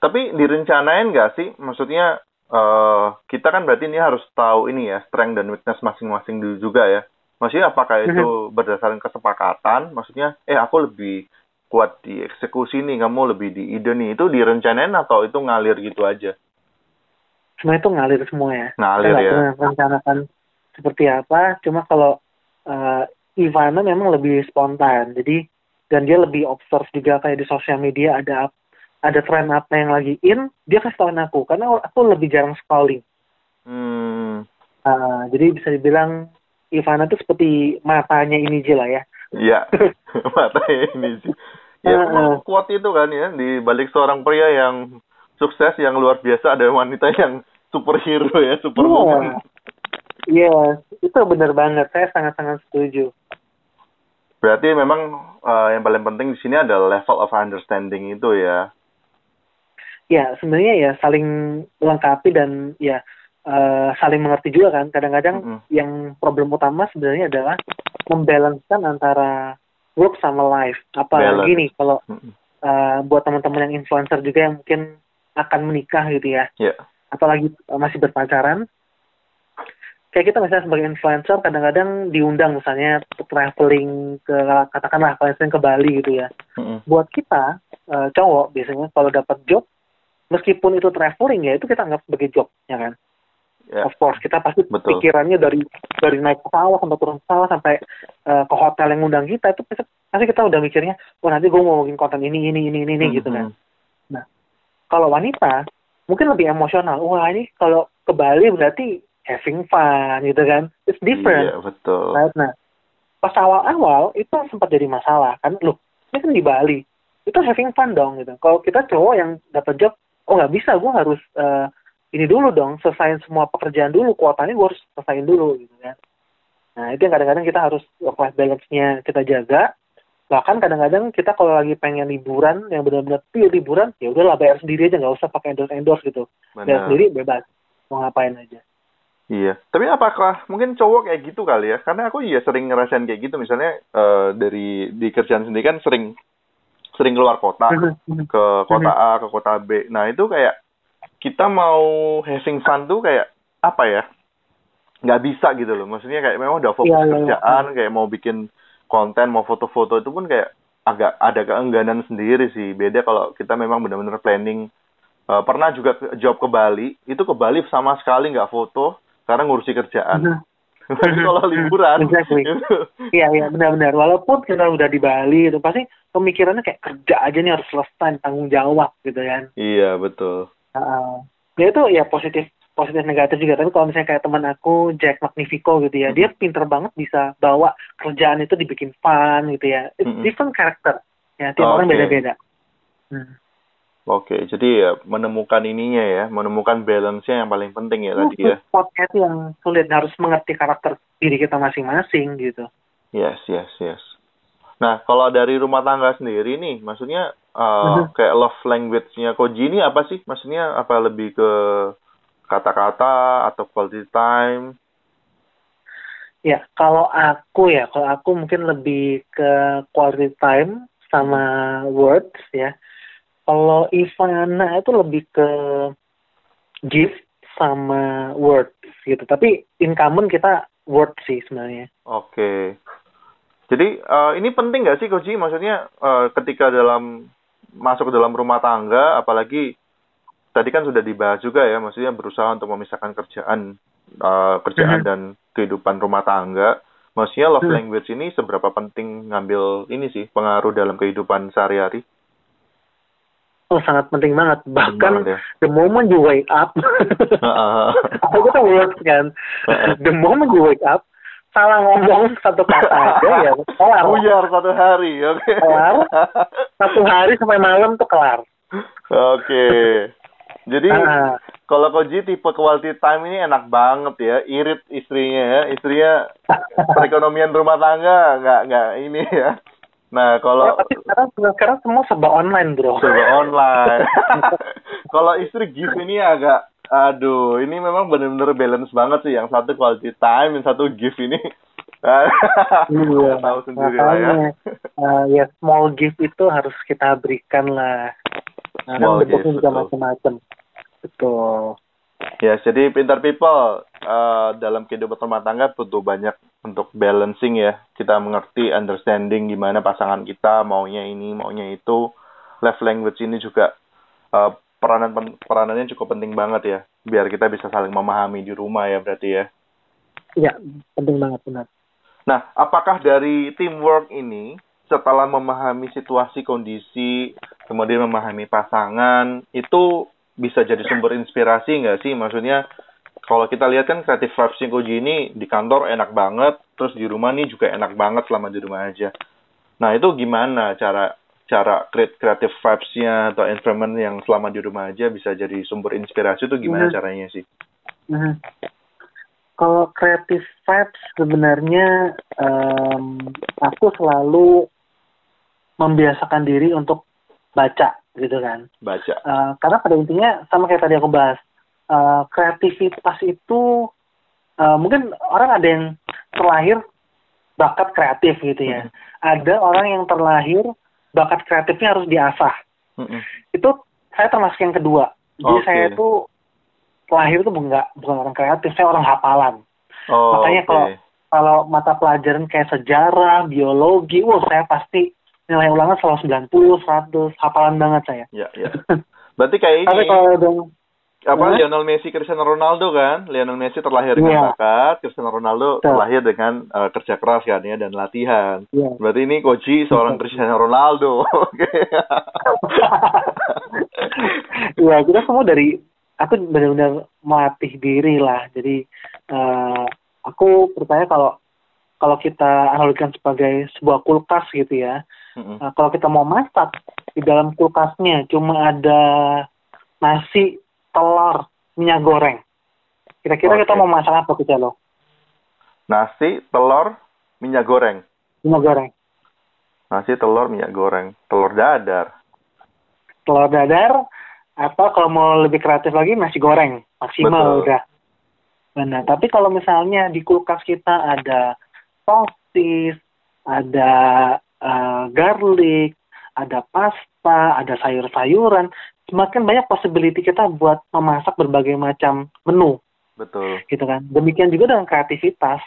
B: Tapi direncanain nggak sih? Maksudnya eh kita kan berarti ini harus tahu ini ya strength dan weakness masing-masing dulu juga ya. Maksudnya apakah itu berdasarkan kesepakatan? Maksudnya eh aku lebih kuat di eksekusi nih, kamu lebih di ide nih. Itu direncanain atau itu ngalir gitu aja?
A: Sebenarnya itu ngalir semua ya.
B: Ngalir
A: nggak
B: ya.
A: merencanakan seperti apa. Cuma kalau eh, Ivana memang lebih spontan. Jadi dan dia lebih observe juga kayak di sosial media ada ada tren apa yang lagi in, dia kasih tahuin aku karena aku lebih jarang scrolling.
B: Hmm,
A: Ah, jadi bisa dibilang Ivana itu seperti matanya ini aja lah ya.
B: iya. Matanya ini sih. Ya, memang kuat itu kan ya di balik seorang pria yang sukses yang luar biasa ada wanita yang superhero ya, superwoman.
A: Iya, itu benar banget. Saya sangat-sangat setuju.
B: Berarti memang eh, yang paling penting di sini adalah level of understanding itu ya.
A: Ya, sebenarnya ya saling melengkapi dan ya eh, saling mengerti juga kan. Kadang-kadang
B: Mm-mm.
A: yang problem utama sebenarnya adalah membalancekan antara work sama life. Apalagi
B: Balance.
A: nih kalau eh, buat teman-teman yang influencer juga yang mungkin akan menikah gitu ya.
B: Ya.
A: apalagi uh, masih berpacaran kayak kita misalnya sebagai influencer kadang-kadang diundang misalnya untuk traveling ke katakanlah traveling ke Bali gitu ya
B: Mm-mm.
A: buat kita uh, cowok biasanya kalau dapat job meskipun itu traveling ya itu kita anggap sebagai job ya kan
B: Ya.
A: of course kita pasti
B: Betul.
A: pikirannya dari dari naik pesawat sampai turun pesawat sampai uh, ke hotel yang ngundang kita itu pasti, pasti kita udah mikirnya oh nanti gue mau bikin konten ini ini ini ini, ini gitu kan
B: Mm-mm.
A: kalau wanita mungkin lebih emosional wah ini kalau ke Bali berarti having fun gitu kan it's different
B: Iya, betul.
A: right? nah pas awal-awal itu sempat jadi masalah kan loh ini kan di Bali itu having fun dong gitu kalau kita cowok yang dapat job oh nggak bisa gue harus eh, ini dulu dong selesaiin semua pekerjaan dulu kuotanya gue harus selesaiin dulu gitu kan nah itu yang kadang-kadang kita harus work life balance-nya kita jaga bahkan kadang-kadang kita kalau lagi pengen liburan yang benar-benar pure liburan ya udahlah bayar sendiri aja nggak usah pakai endorse endorse gitu bayar
B: Benar.
A: sendiri bebas mau ngapain aja
B: Iya. Tapi apakah mungkin cowok kayak gitu kali ya? Karena aku iya sering ngerasain kayak gitu. Misalnya eh, dari di kerjaan sendiri kan sering sering keluar kota ke kota A ke kota B. Nah itu kayak kita mau having fun tuh kayak apa ya? Nggak bisa gitu loh. Maksudnya kayak memang udah fokus
A: Iya, iya, iya.
B: kerjaan, kayak mau bikin konten, mau foto-foto itu pun kayak agak ada keengganan sendiri sih. Beda kalau kita memang benar-benar planning. Eh, pernah juga ke- job ke Bali, itu ke Bali sama sekali nggak foto karena ngurusi kerjaan. Tapi kalau liburan,
A: Exactly. Iya iya benar-benar. Walaupun kita udah di Bali itu pasti pemikirannya kayak kerja aja nih harus selesai tanggung jawab gitu kan.
B: iya betul.
A: Heeh. ya itu ya positif positif negatif juga. Tapi kalau misalnya kayak teman aku Jack Magnifico gitu ya,
B: Mhm.
A: dia pinter banget bisa bawa kerjaan itu dibikin fun gitu ya. It's
B: Mhm.
A: different character. Ya tiap orang
B: Oke.
A: beda-beda. Hmm.
B: Oke, jadi ya menemukan ininya ya, menemukan balance-nya yang paling penting ya tadi ya.
A: Spotnya itu yang sulit harus mengerti karakter diri kita masing-masing gitu.
B: Yes, yes, yes. Nah, kalau dari rumah tangga sendiri nih, maksudnya uh,
A: Mhm.
B: kayak love language-nya Koji ini apa sih? Maksudnya apa lebih ke kata-kata atau quality time?
A: Ya, kalau aku ya, kalau aku mungkin lebih ke quality time sama words ya. Kalau Ivana itu lebih ke gift sama words gitu. Tapi in common kita word sih sebenarnya.
B: Oke. Jadi uh, ini penting nggak sih Koji? Maksudnya uh, ketika dalam masuk ke dalam rumah tangga, apalagi tadi kan sudah dibahas juga ya, maksudnya berusaha untuk memisahkan kerjaan uh, kerjaan hmm. dan kehidupan rumah tangga. Maksudnya love hmm. language ini seberapa penting ngambil ini sih pengaruh dalam kehidupan sehari-hari?
A: Oh sangat penting banget. Bahkan ya. the moment you wake up, aku tuh words kan. the moment you wake up, salah ngomong satu kata aja ya kelar.
B: Buyar satu hari, oke. Okay.
A: Kelar. Satu hari sampai malam tuh kelar.
B: Oke. Okay. Jadi uh, kalau Koji tipe quality time ini enak banget ya, irit istrinya ya, istrinya perekonomian rumah tangga nggak nggak ini ya. Nah, kalau
A: ya, tapi sekarang sekarang semua serba online, Bro.
B: Serba online. kalau istri gift ini agak aduh, ini memang benar-benar balance banget sih. Yang satu quality time, yang satu gift ini.
A: iya, tahu sendiri lah ya. Uh, ya small gift itu harus kita berikan lah. Nah, small bentuknya juga macam-macam. Betul.
B: Ya, yes, jadi pintar people uh, dalam kehidupan rumah tangga butuh banyak untuk balancing ya. Kita mengerti, understanding gimana pasangan kita maunya ini, maunya itu. Love language ini juga uh, peranan peranannya cukup penting banget ya, biar kita bisa saling memahami di rumah ya berarti ya.
A: Iya, penting banget benar.
B: Nah, apakah dari teamwork ini setelah memahami situasi, kondisi, kemudian memahami pasangan, itu bisa jadi sumber inspirasi nggak sih? Maksudnya kalau kita lihat kan kreatif vibes Koji ini di kantor enak banget, terus di rumah nih juga enak banget selama di rumah aja. Nah itu gimana cara cara create kreatif vibes-nya atau environment yang selama di rumah aja bisa jadi sumber inspirasi itu gimana hmm. caranya sih?
A: Hmm. Kalau kreatif vibes sebenarnya um, aku selalu membiasakan diri untuk baca gitu kan.
B: Baca.
A: Uh, karena pada intinya sama kayak tadi aku bahas, uh, kreativitas itu uh, mungkin orang ada yang terlahir bakat kreatif gitu ya. Hmm. Ada orang yang terlahir bakat kreatifnya harus diasah. Hmm. Itu saya termasuk yang kedua. Jadi okay. saya itu lahir itu bukan bukan orang kreatif, saya orang hafalan. Oh, Makanya okay. kalau kalau mata pelajaran kayak sejarah, biologi, wah saya pasti nilai ulangan selalu 90, 100, hafalan banget saya.
B: Iya, iya. Berarti kayak ini. Tapi kalau apa ya? Lionel Messi, Cristiano Ronaldo kan? Lionel Messi terlahir dengan ya. bakat, Cristiano Ronaldo Betul. terlahir dengan uh, kerja keras kan ya dan latihan. Ya. Berarti ini Koji seorang Betul. Cristiano Ronaldo. Oke.
A: Iya, kita semua dari aku benar-benar melatih diri lah. Jadi uh, aku percaya kalau kalau kita analogikan sebagai sebuah kulkas gitu ya. Mm-hmm. Nah, kalau kita mau masak di dalam kulkasnya cuma ada nasi, telur, minyak goreng. Kira-kira okay. kita mau masak apa kita lo?
B: Nasi, telur, minyak goreng.
A: Minyak goreng.
B: Nasi, telur, minyak goreng. Telur dadar.
A: Telur dadar atau kalau mau lebih kreatif lagi nasi goreng maksimal Betul. udah. Benar. Tapi kalau misalnya di kulkas kita ada sosis, ada uh, garlic, ada pasta, ada sayur-sayuran, semakin banyak possibility kita buat memasak berbagai macam menu.
B: Betul.
A: Gitu kan. Demikian juga dengan kreativitas.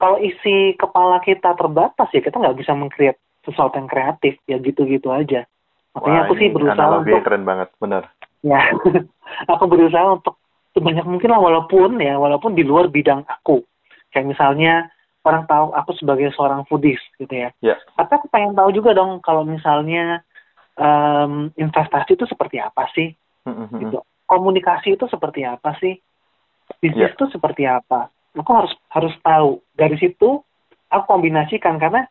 A: Kalau isi kepala kita terbatas ya kita nggak bisa mengcreate sesuatu yang kreatif ya gitu-gitu aja. Makanya Wah, aku sih berusaha untuk
B: keren banget, benar.
A: Ya, aku berusaha untuk sebanyak mungkin lah walaupun ya walaupun di luar bidang aku. Kayak misalnya orang tahu aku sebagai seorang foodies gitu ya.
B: Yeah.
A: Tapi aku pengen tahu juga dong kalau misalnya um, investasi itu seperti apa sih? Mm-hmm. Gitu. Komunikasi itu seperti apa sih? Bisnis yeah. itu seperti apa? Aku harus harus tahu. Dari situ aku kombinasikan karena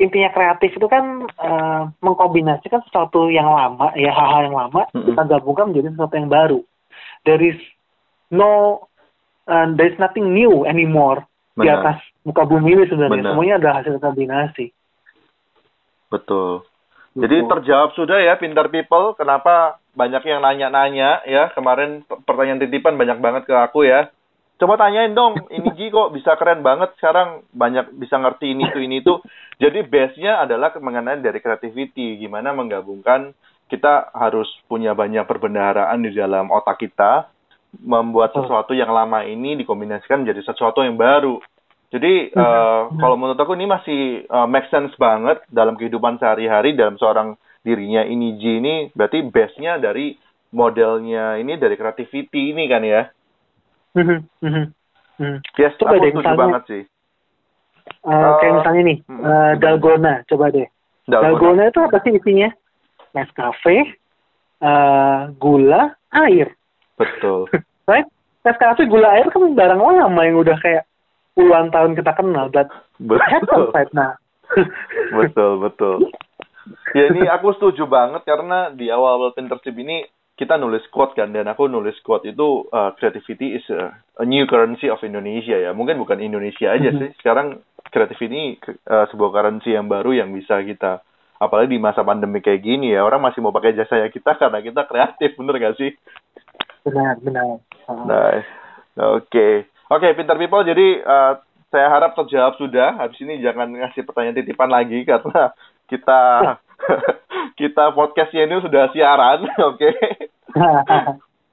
A: intinya kreatif itu kan uh, mengkombinasikan sesuatu yang lama ya hal-hal yang lama mm-hmm. kita gabungkan menjadi sesuatu yang baru. There is no uh, there is nothing new anymore Benar. di atas muka bumi ini sebenarnya Benar. semuanya adalah hasil kombinasi.
B: Betul. Jadi terjawab sudah ya pintar people kenapa banyak yang nanya-nanya ya. Kemarin pertanyaan titipan banyak banget ke aku ya. Coba tanyain dong, ini Ji kok bisa keren banget sekarang banyak bisa ngerti ini tuh ini tuh. Jadi base-nya adalah mengenai dari creativity, gimana menggabungkan kita harus punya banyak perbendaharaan di dalam otak kita, membuat sesuatu yang lama ini dikombinasikan menjadi sesuatu yang baru. Jadi uh, kalau menurut aku ini masih uh, make sense banget dalam kehidupan sehari-hari dalam seorang dirinya ini Ji ini berarti base-nya dari modelnya ini dari creativity ini kan ya.
A: Mhm, mhm, mhm.
B: Yes,
A: Coba
B: aku
A: deh,
B: setuju
A: misalnya-
B: banget sih.
A: Eh, kayak
B: Eh,
A: misalnya nih, eh,
B: gimana?
A: dalgona, coba deh.
B: Dalgona.
A: Dalgona itu apa sih isinya? Nescafe, eh, gula, air.
B: Betul.
A: Right? Nescafe, gula, air kan barang lama yang udah kayak puluhan tahun kita kenal. But
B: Betul.
A: right now.
B: betul, betul. Ya ini aku setuju banget karena di awal-awal Pinterest ini kita nulis quote kan dan aku nulis quote itu uh, creativity is a, a new currency of Indonesia ya. Mungkin bukan Indonesia aja sih. Sekarang creativity uh, sebuah currency yang baru yang bisa kita apalagi di masa pandemi kayak gini ya orang masih mau pakai jasa kita karena kita kreatif bener gak sih?
A: benar, benar. Uh,
B: Nice. Oke. Oke, Pinter People. Jadi uh, saya harap terjawab sudah. Habis ini jangan ngasih pertanyaan titipan lagi karena kita kita podcastnya ini sudah siaran. Oke.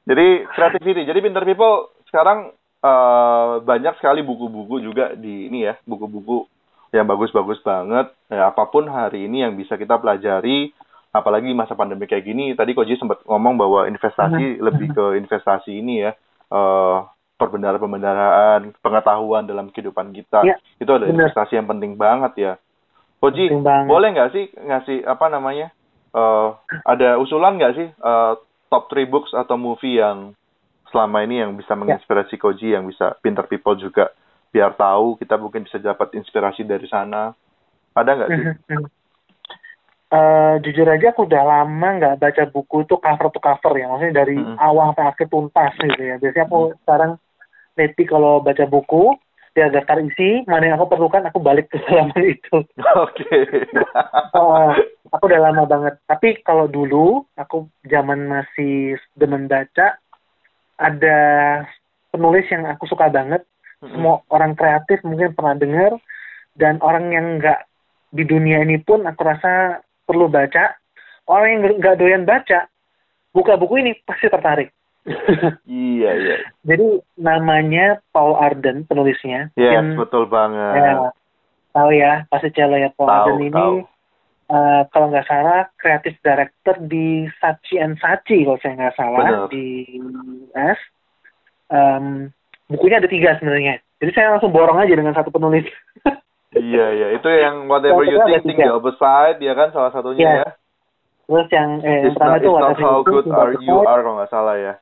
B: Jadi creativity. Jadi Pinter People sekarang uh, banyak sekali buku-buku juga di ini ya, buku-buku yang bagus-bagus banget. Ya, apa pun hari ini yang bisa kita pelajari, apalagi masa pandemi kayak gini. Tadi Koji sempat ngomong bahwa investasi lebih ke investasi ini ya, uh, perbendaharaan-perbendaharaan, pengetahuan dalam kehidupan kita.
A: Ya,
B: Itu ada
A: benar.
B: investasi yang penting banget ya. Koji, boleh nggak sih ngasih apa namanya? uh, ada usulan nggak sih uh, top 3 books atau movie yang selama ini yang bisa menginspirasi Koji yang bisa pinter people juga biar tahu kita mungkin bisa dapat inspirasi dari sana ada nggak sih
A: Eh, jujur aja aku udah lama nggak baca buku itu cover to cover ya maksudnya dari
B: Mm-mm.
A: awal sampai akhir tuntas gitu ya biasanya aku sekarang lately kalau baca buku dia daftar isi mana yang aku perlukan aku balik ke halaman itu.
B: Oke.
A: Oh, aku udah lama banget. Tapi kalau dulu aku zaman masih demen baca ada penulis yang aku suka banget. Semua orang kreatif mungkin pernah dengar. Dan orang yang nggak di dunia ini pun aku rasa perlu baca. Orang yang nggak doyan baca buka buku ini pasti tertarik
B: iya iya.
A: Jadi namanya Paul Arden penulisnya.
B: Yes
A: Mungkin,
B: betul banget.
A: Ya, tahu ya pasti celo ya Paul
B: Tahu,
A: Arden ini
B: tahu.
A: eh, kalau nggak salah kreatif director di Sachi and Sachi kalau saya nggak salah
B: Benar.
A: di US Em, bukunya ada tiga sebenarnya. Jadi saya langsung borong aja dengan satu penulis.
B: Iya iya. Itu yang whatever you think think the
A: tiga.
B: other side ya kan salah satunya
A: Iya.
B: ya.
A: Terus yang eh,
B: it's
A: pertama
B: not,
A: itu
B: it's not how good are you are kalau nggak salah ya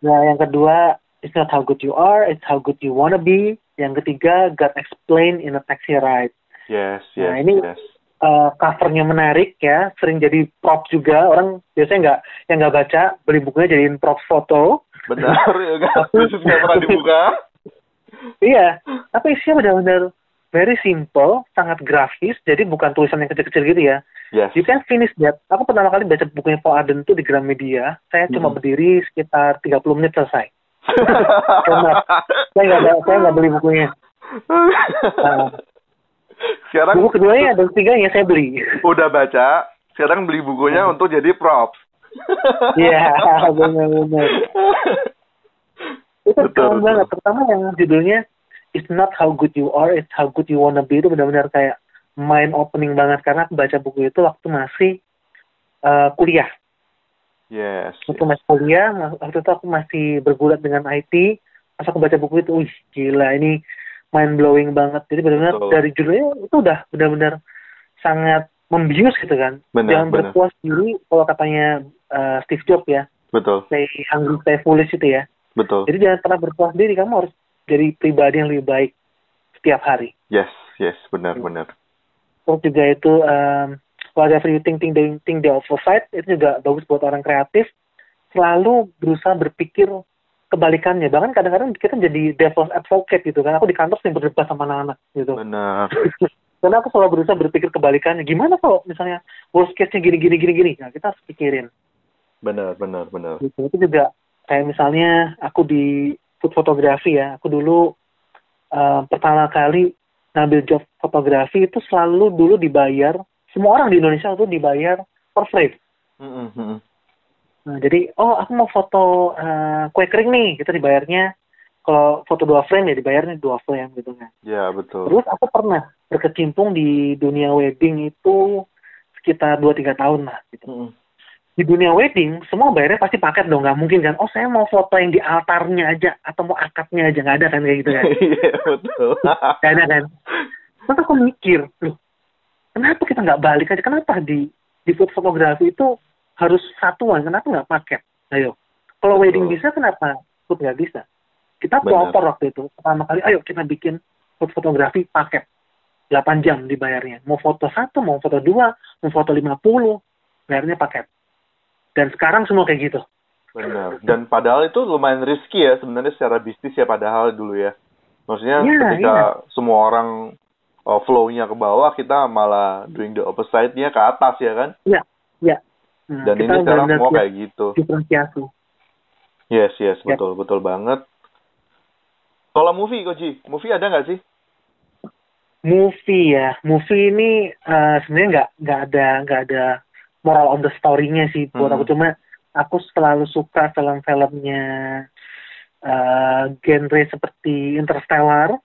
A: Nah, yang kedua, it's not how good you are, it's how good you wanna be. Yang ketiga, God Explain in a Taxi Ride.
B: yes yes
A: Nah, ini-
B: yes
A: Eh, covernya menarik ya, sering jadi prop juga. Orang biasanya nggak yang nggak baca beli bukunya jadiin prop foto.
B: benar ya kan khusus nggak pernah dibuka
A: Iya, tapi isinya benar-benar very simple, sangat grafis. Jadi bukan tulisan yang kecil-kecil gitu ya.
B: yes
A: You can finish that. Aku pertama kali baca bukunya Paul Arden itu di Gramedia. Saya cuma
B: Mhm.
A: berdiri sekitar 30 menit selesai. Saya nggak ada- saya nggak beli bukunya. Nah,
B: sekarang
A: buku keduanya dan ketiganya saya beli.
B: udah baca sekarang beli bukunya untuk jadi props
A: Iya, benar-benar. Itu keren banget. Pertama yang judulnya It's not how good you are, it's how good you wanna be itu benar-benar kayak mind opening banget karena aku baca buku itu waktu masih eh, kuliah.
B: yes
A: Waktu masih kuliah, waktu itu aku masih bergulat dengan IT. Pas aku baca buku itu, wih gila ini mind blowing banget. Jadi benar-benar dari judulnya itu udah benar-benar sangat membius gitu kan.
B: Benar,
A: Jangan berpuas diri kalau katanya eh, Steve Jobs ya.
B: betul
A: stay hungry, stay foolish itu ya.
B: betul
A: Jadi jangan pernah berpuas diri, kamu harus jadi pribadi yang lebih baik setiap hari.
B: yes yes benar benar
A: Terus juga itu um, whatever you think, think, think, think the opposite, itu juga bagus buat orang kreatif. Selalu berusaha berpikir kebalikannya. Bahkan kadang-kadang kita jadi devil's advocate gitu kan. Aku di kantor sering berdebat sama anak-anak gitu.
B: benar
A: Karena aku selalu berusaha berpikir kebalikannya. Gimana kalau misalnya worst case-nya gini, gini, gini, gini. Nah, kita harus pikirin.
B: benar benar benar
A: gitu itu juga kayak misalnya aku di food fotografi ya. Aku dulu uh, pertama kali ngambil job fotografi itu selalu dulu dibayar semua orang di Indonesia itu dibayar per frame
B: mm -hmm.
A: nah jadi oh aku mau foto uh, kue kering nih kita dibayarnya. Kalau foto dua frame ya dibayarnya dua frame gitu kan.
B: Ya betul.
A: Terus aku pernah berkecimpung di dunia wedding itu sekitar dua tiga tahun lah gitu.
B: Mm -hmm
A: di dunia wedding semua bayarnya pasti paket dong nggak mungkin kan. Oh saya mau foto yang di altarnya aja atau mau akadnya aja nggak ada kan kayak gitu kan.
B: Iya betul.
A: Nggak ada kan. Terus aku mikir loh kenapa kita nggak balik aja? Kenapa di di food fotografi itu harus satuan? Kenapa nggak paket? Ayo. Kalau wedding bisa kenapa food nggak bisa? Kita proper waktu itu pertama kali ayo kita bikin food fotografi paket. 8 jam dibayarnya. Mau foto satu mau foto dua mau foto 50 bayarnya paket dan sekarang semua kayak gitu.
B: Benar. Dan padahal itu lumayan risky ya sebenarnya secara bisnis ya padahal dulu ya. Maksudnya yeah, ketika yeah. semua orang uh, flow-nya ke bawah, kita malah doing the opposite-nya ke atas ya kan?
A: Iya, iya. Nah,
B: Dan ini sekarang semua kayak gitu.
A: Diferensiasi.
B: Yes, yes, betul, yep. betul banget. Kalau movie, Koji, movie ada nggak sih?
A: Movie ya, movie ini uh, sebenarnya nggak nggak ada nggak ada moral of the story-nya sih buat hmm. aku cuma aku selalu suka film-filmnya uh, genre seperti Interstellar.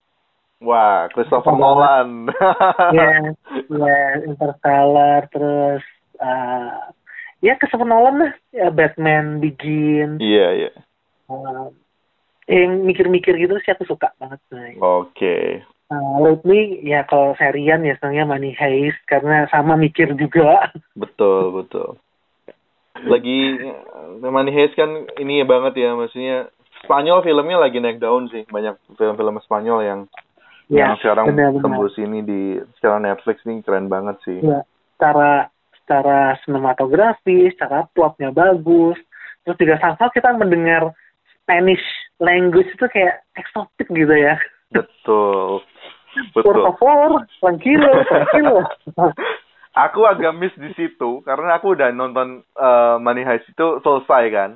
B: Wah, Christopher Nolan.
A: ya, ya Interstellar terus uh, ya Christopher Nolan lah, ya Batman Begins.
B: Iya, yeah, iya. Yeah.
A: Uh, yang mikir-mikir gitu sih aku suka banget.
B: Oke. Okay.
A: Uh, lately ya kalau serian ya sebenarnya Money Heist karena sama mikir juga.
B: Betul betul. Lagi Money Heist kan ini ya banget ya maksudnya Spanyol filmnya lagi naik daun sih banyak film-film Spanyol yang ya, yang sekarang tembus ini di secara Netflix ini keren banget sih.
A: Ya, secara secara sinematografi, secara plotnya bagus. Terus juga sama kita mendengar Spanish language itu kayak eksotik gitu ya.
B: Betul. Betul.
A: Por favor, tranquilo, tranquilo.
B: aku agak miss di situ karena aku udah nonton uh, Money Heist itu selesai kan.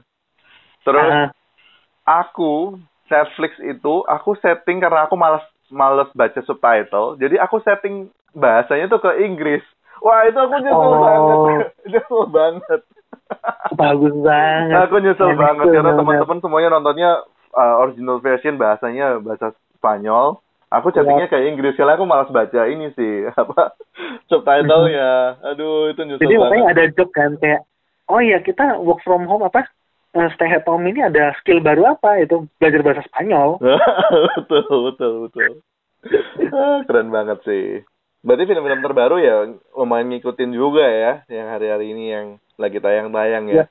B: Terus uh. aku Netflix itu aku setting karena aku malas males baca subtitle. Jadi aku setting bahasanya tuh ke Inggris. Wah itu aku nyesel oh. banget, nyesel banget.
A: Bagus banget.
B: Aku nyesel banget karena teman-teman semuanya nontonnya uh, original version bahasanya bahasa Spanyol Aku chattingnya kayak Inggris, karena aku malas baca ini sih, apa, subtitle ya. Aduh, itu nyusul
A: Jadi makanya ada job kan, kayak, oh iya kita work from home apa, uh, stay at home ini ada skill baru apa, itu belajar bahasa Spanyol.
B: betul, betul, betul. ah, keren banget sih. Berarti film-film terbaru ya lumayan ngikutin juga ya, yang hari-hari ini yang lagi tayang-tayang ya.
A: Ya,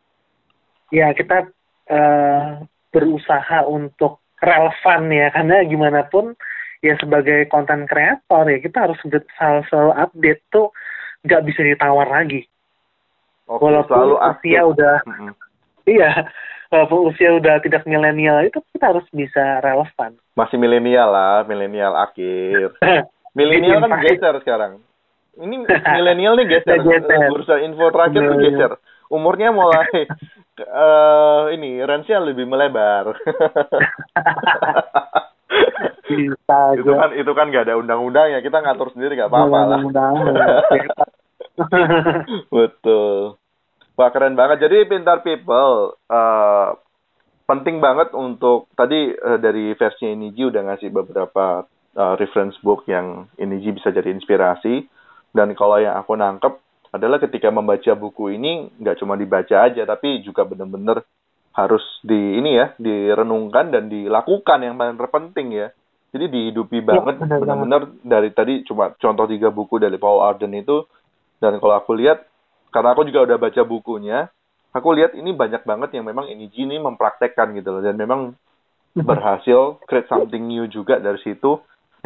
A: ya kita uh, berusaha untuk relevan ya, karena gimana pun ya sebagai konten kreator ya kita harus selalu update tuh nggak bisa ditawar lagi.
B: Oke, walaupun selalu
A: usia udah mm-hmm. iya walaupun usia udah tidak milenial itu kita harus bisa relevan.
B: Masih milenial lah, milenial akhir. milenial kan geser sekarang. Ini milenial nih geser. geser. Bursa info terakhir tuh geser. Umurnya mulai uh, ini range-nya lebih melebar.
A: Bisa
B: itu kan itu kan gak ada undang-undangnya kita ngatur sendiri gak apa-apa lah. Betul. Wah keren banget. Jadi pintar people uh, penting banget untuk tadi uh, dari versi Iniji udah ngasih beberapa uh, reference book yang Iniji bisa jadi inspirasi. Dan kalau yang aku nangkep adalah ketika membaca buku ini nggak cuma dibaca aja tapi juga benar-benar harus di ini ya direnungkan dan dilakukan yang paling terpenting ya. Jadi dihidupi ya, banget ya, benar-benar dari tadi cuma contoh tiga buku dari Paul Arden itu. Dan kalau aku lihat karena aku juga udah baca bukunya aku lihat ini banyak banget yang memang ini ini mempraktekkan gitu loh. Dan memang berhasil create something new juga dari situ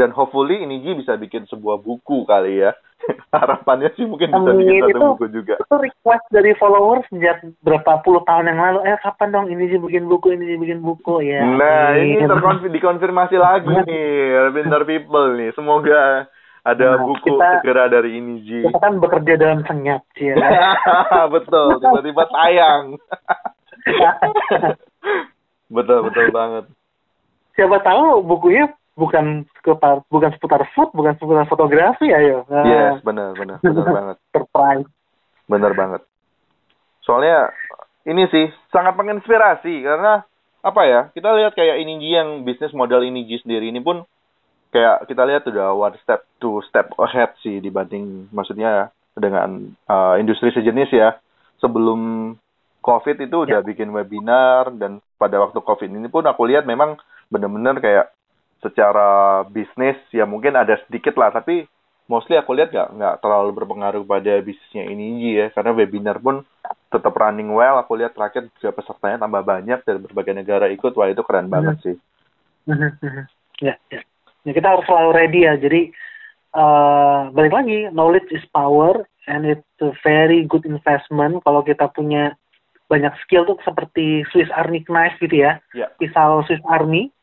B: dan hopefully ini bisa bikin sebuah buku kali ya harapannya sih mungkin bisa bikin satu itu, buku juga
A: itu request dari followers sejak berapa puluh tahun yang lalu eh kapan dong ini sih bikin buku ini sih bikin buku ya
B: nah ini terkonfirmasi dikonfirmasi lagi nih pinter people nih semoga ada
A: Nah,
B: buku
A: kita-
B: segera dari Iniji.
A: Kita kan bekerja dalam senyap sih ya.
B: betul, tiba-tiba tayang. betul, betul banget.
A: Siapa tahu bukunya bukan kepar, bukan seputar food, bukan seputar fotografi ayo. Nah,
B: Yes, benar, benar, benar banget.
A: Surprise.
B: Benar banget. Soalnya ini sih sangat menginspirasi karena apa ya? Kita lihat kayak Iniji yang bisnis model Iniji sendiri ini pun kayak kita lihat udah one step two step ahead sih dibanding maksudnya dengan uh, industri sejenis ya. Sebelum COVID itu udah bikin webinar dan pada waktu COVID ini pun aku lihat memang benar-benar kayak secara bisnis ya mungkin ada sedikit lah. Tapi mostly aku lihat nggak nggak terlalu berpengaruh pada bisnisnya ini ya. Karena webinar pun tetap running well. Aku lihat terakhir juga pesertanya tambah banyak dari berbagai negara ikut. Wah itu keren banget sih.
A: Ya, ya. Ya, kita harus selalu ready ya. Jadi eh balik lagi, knowledge is power and it's a very good investment. Kalau kita punya banyak skill tuh seperti Swiss Army knife gitu ya.
B: ya.
A: Pisau Swiss Army,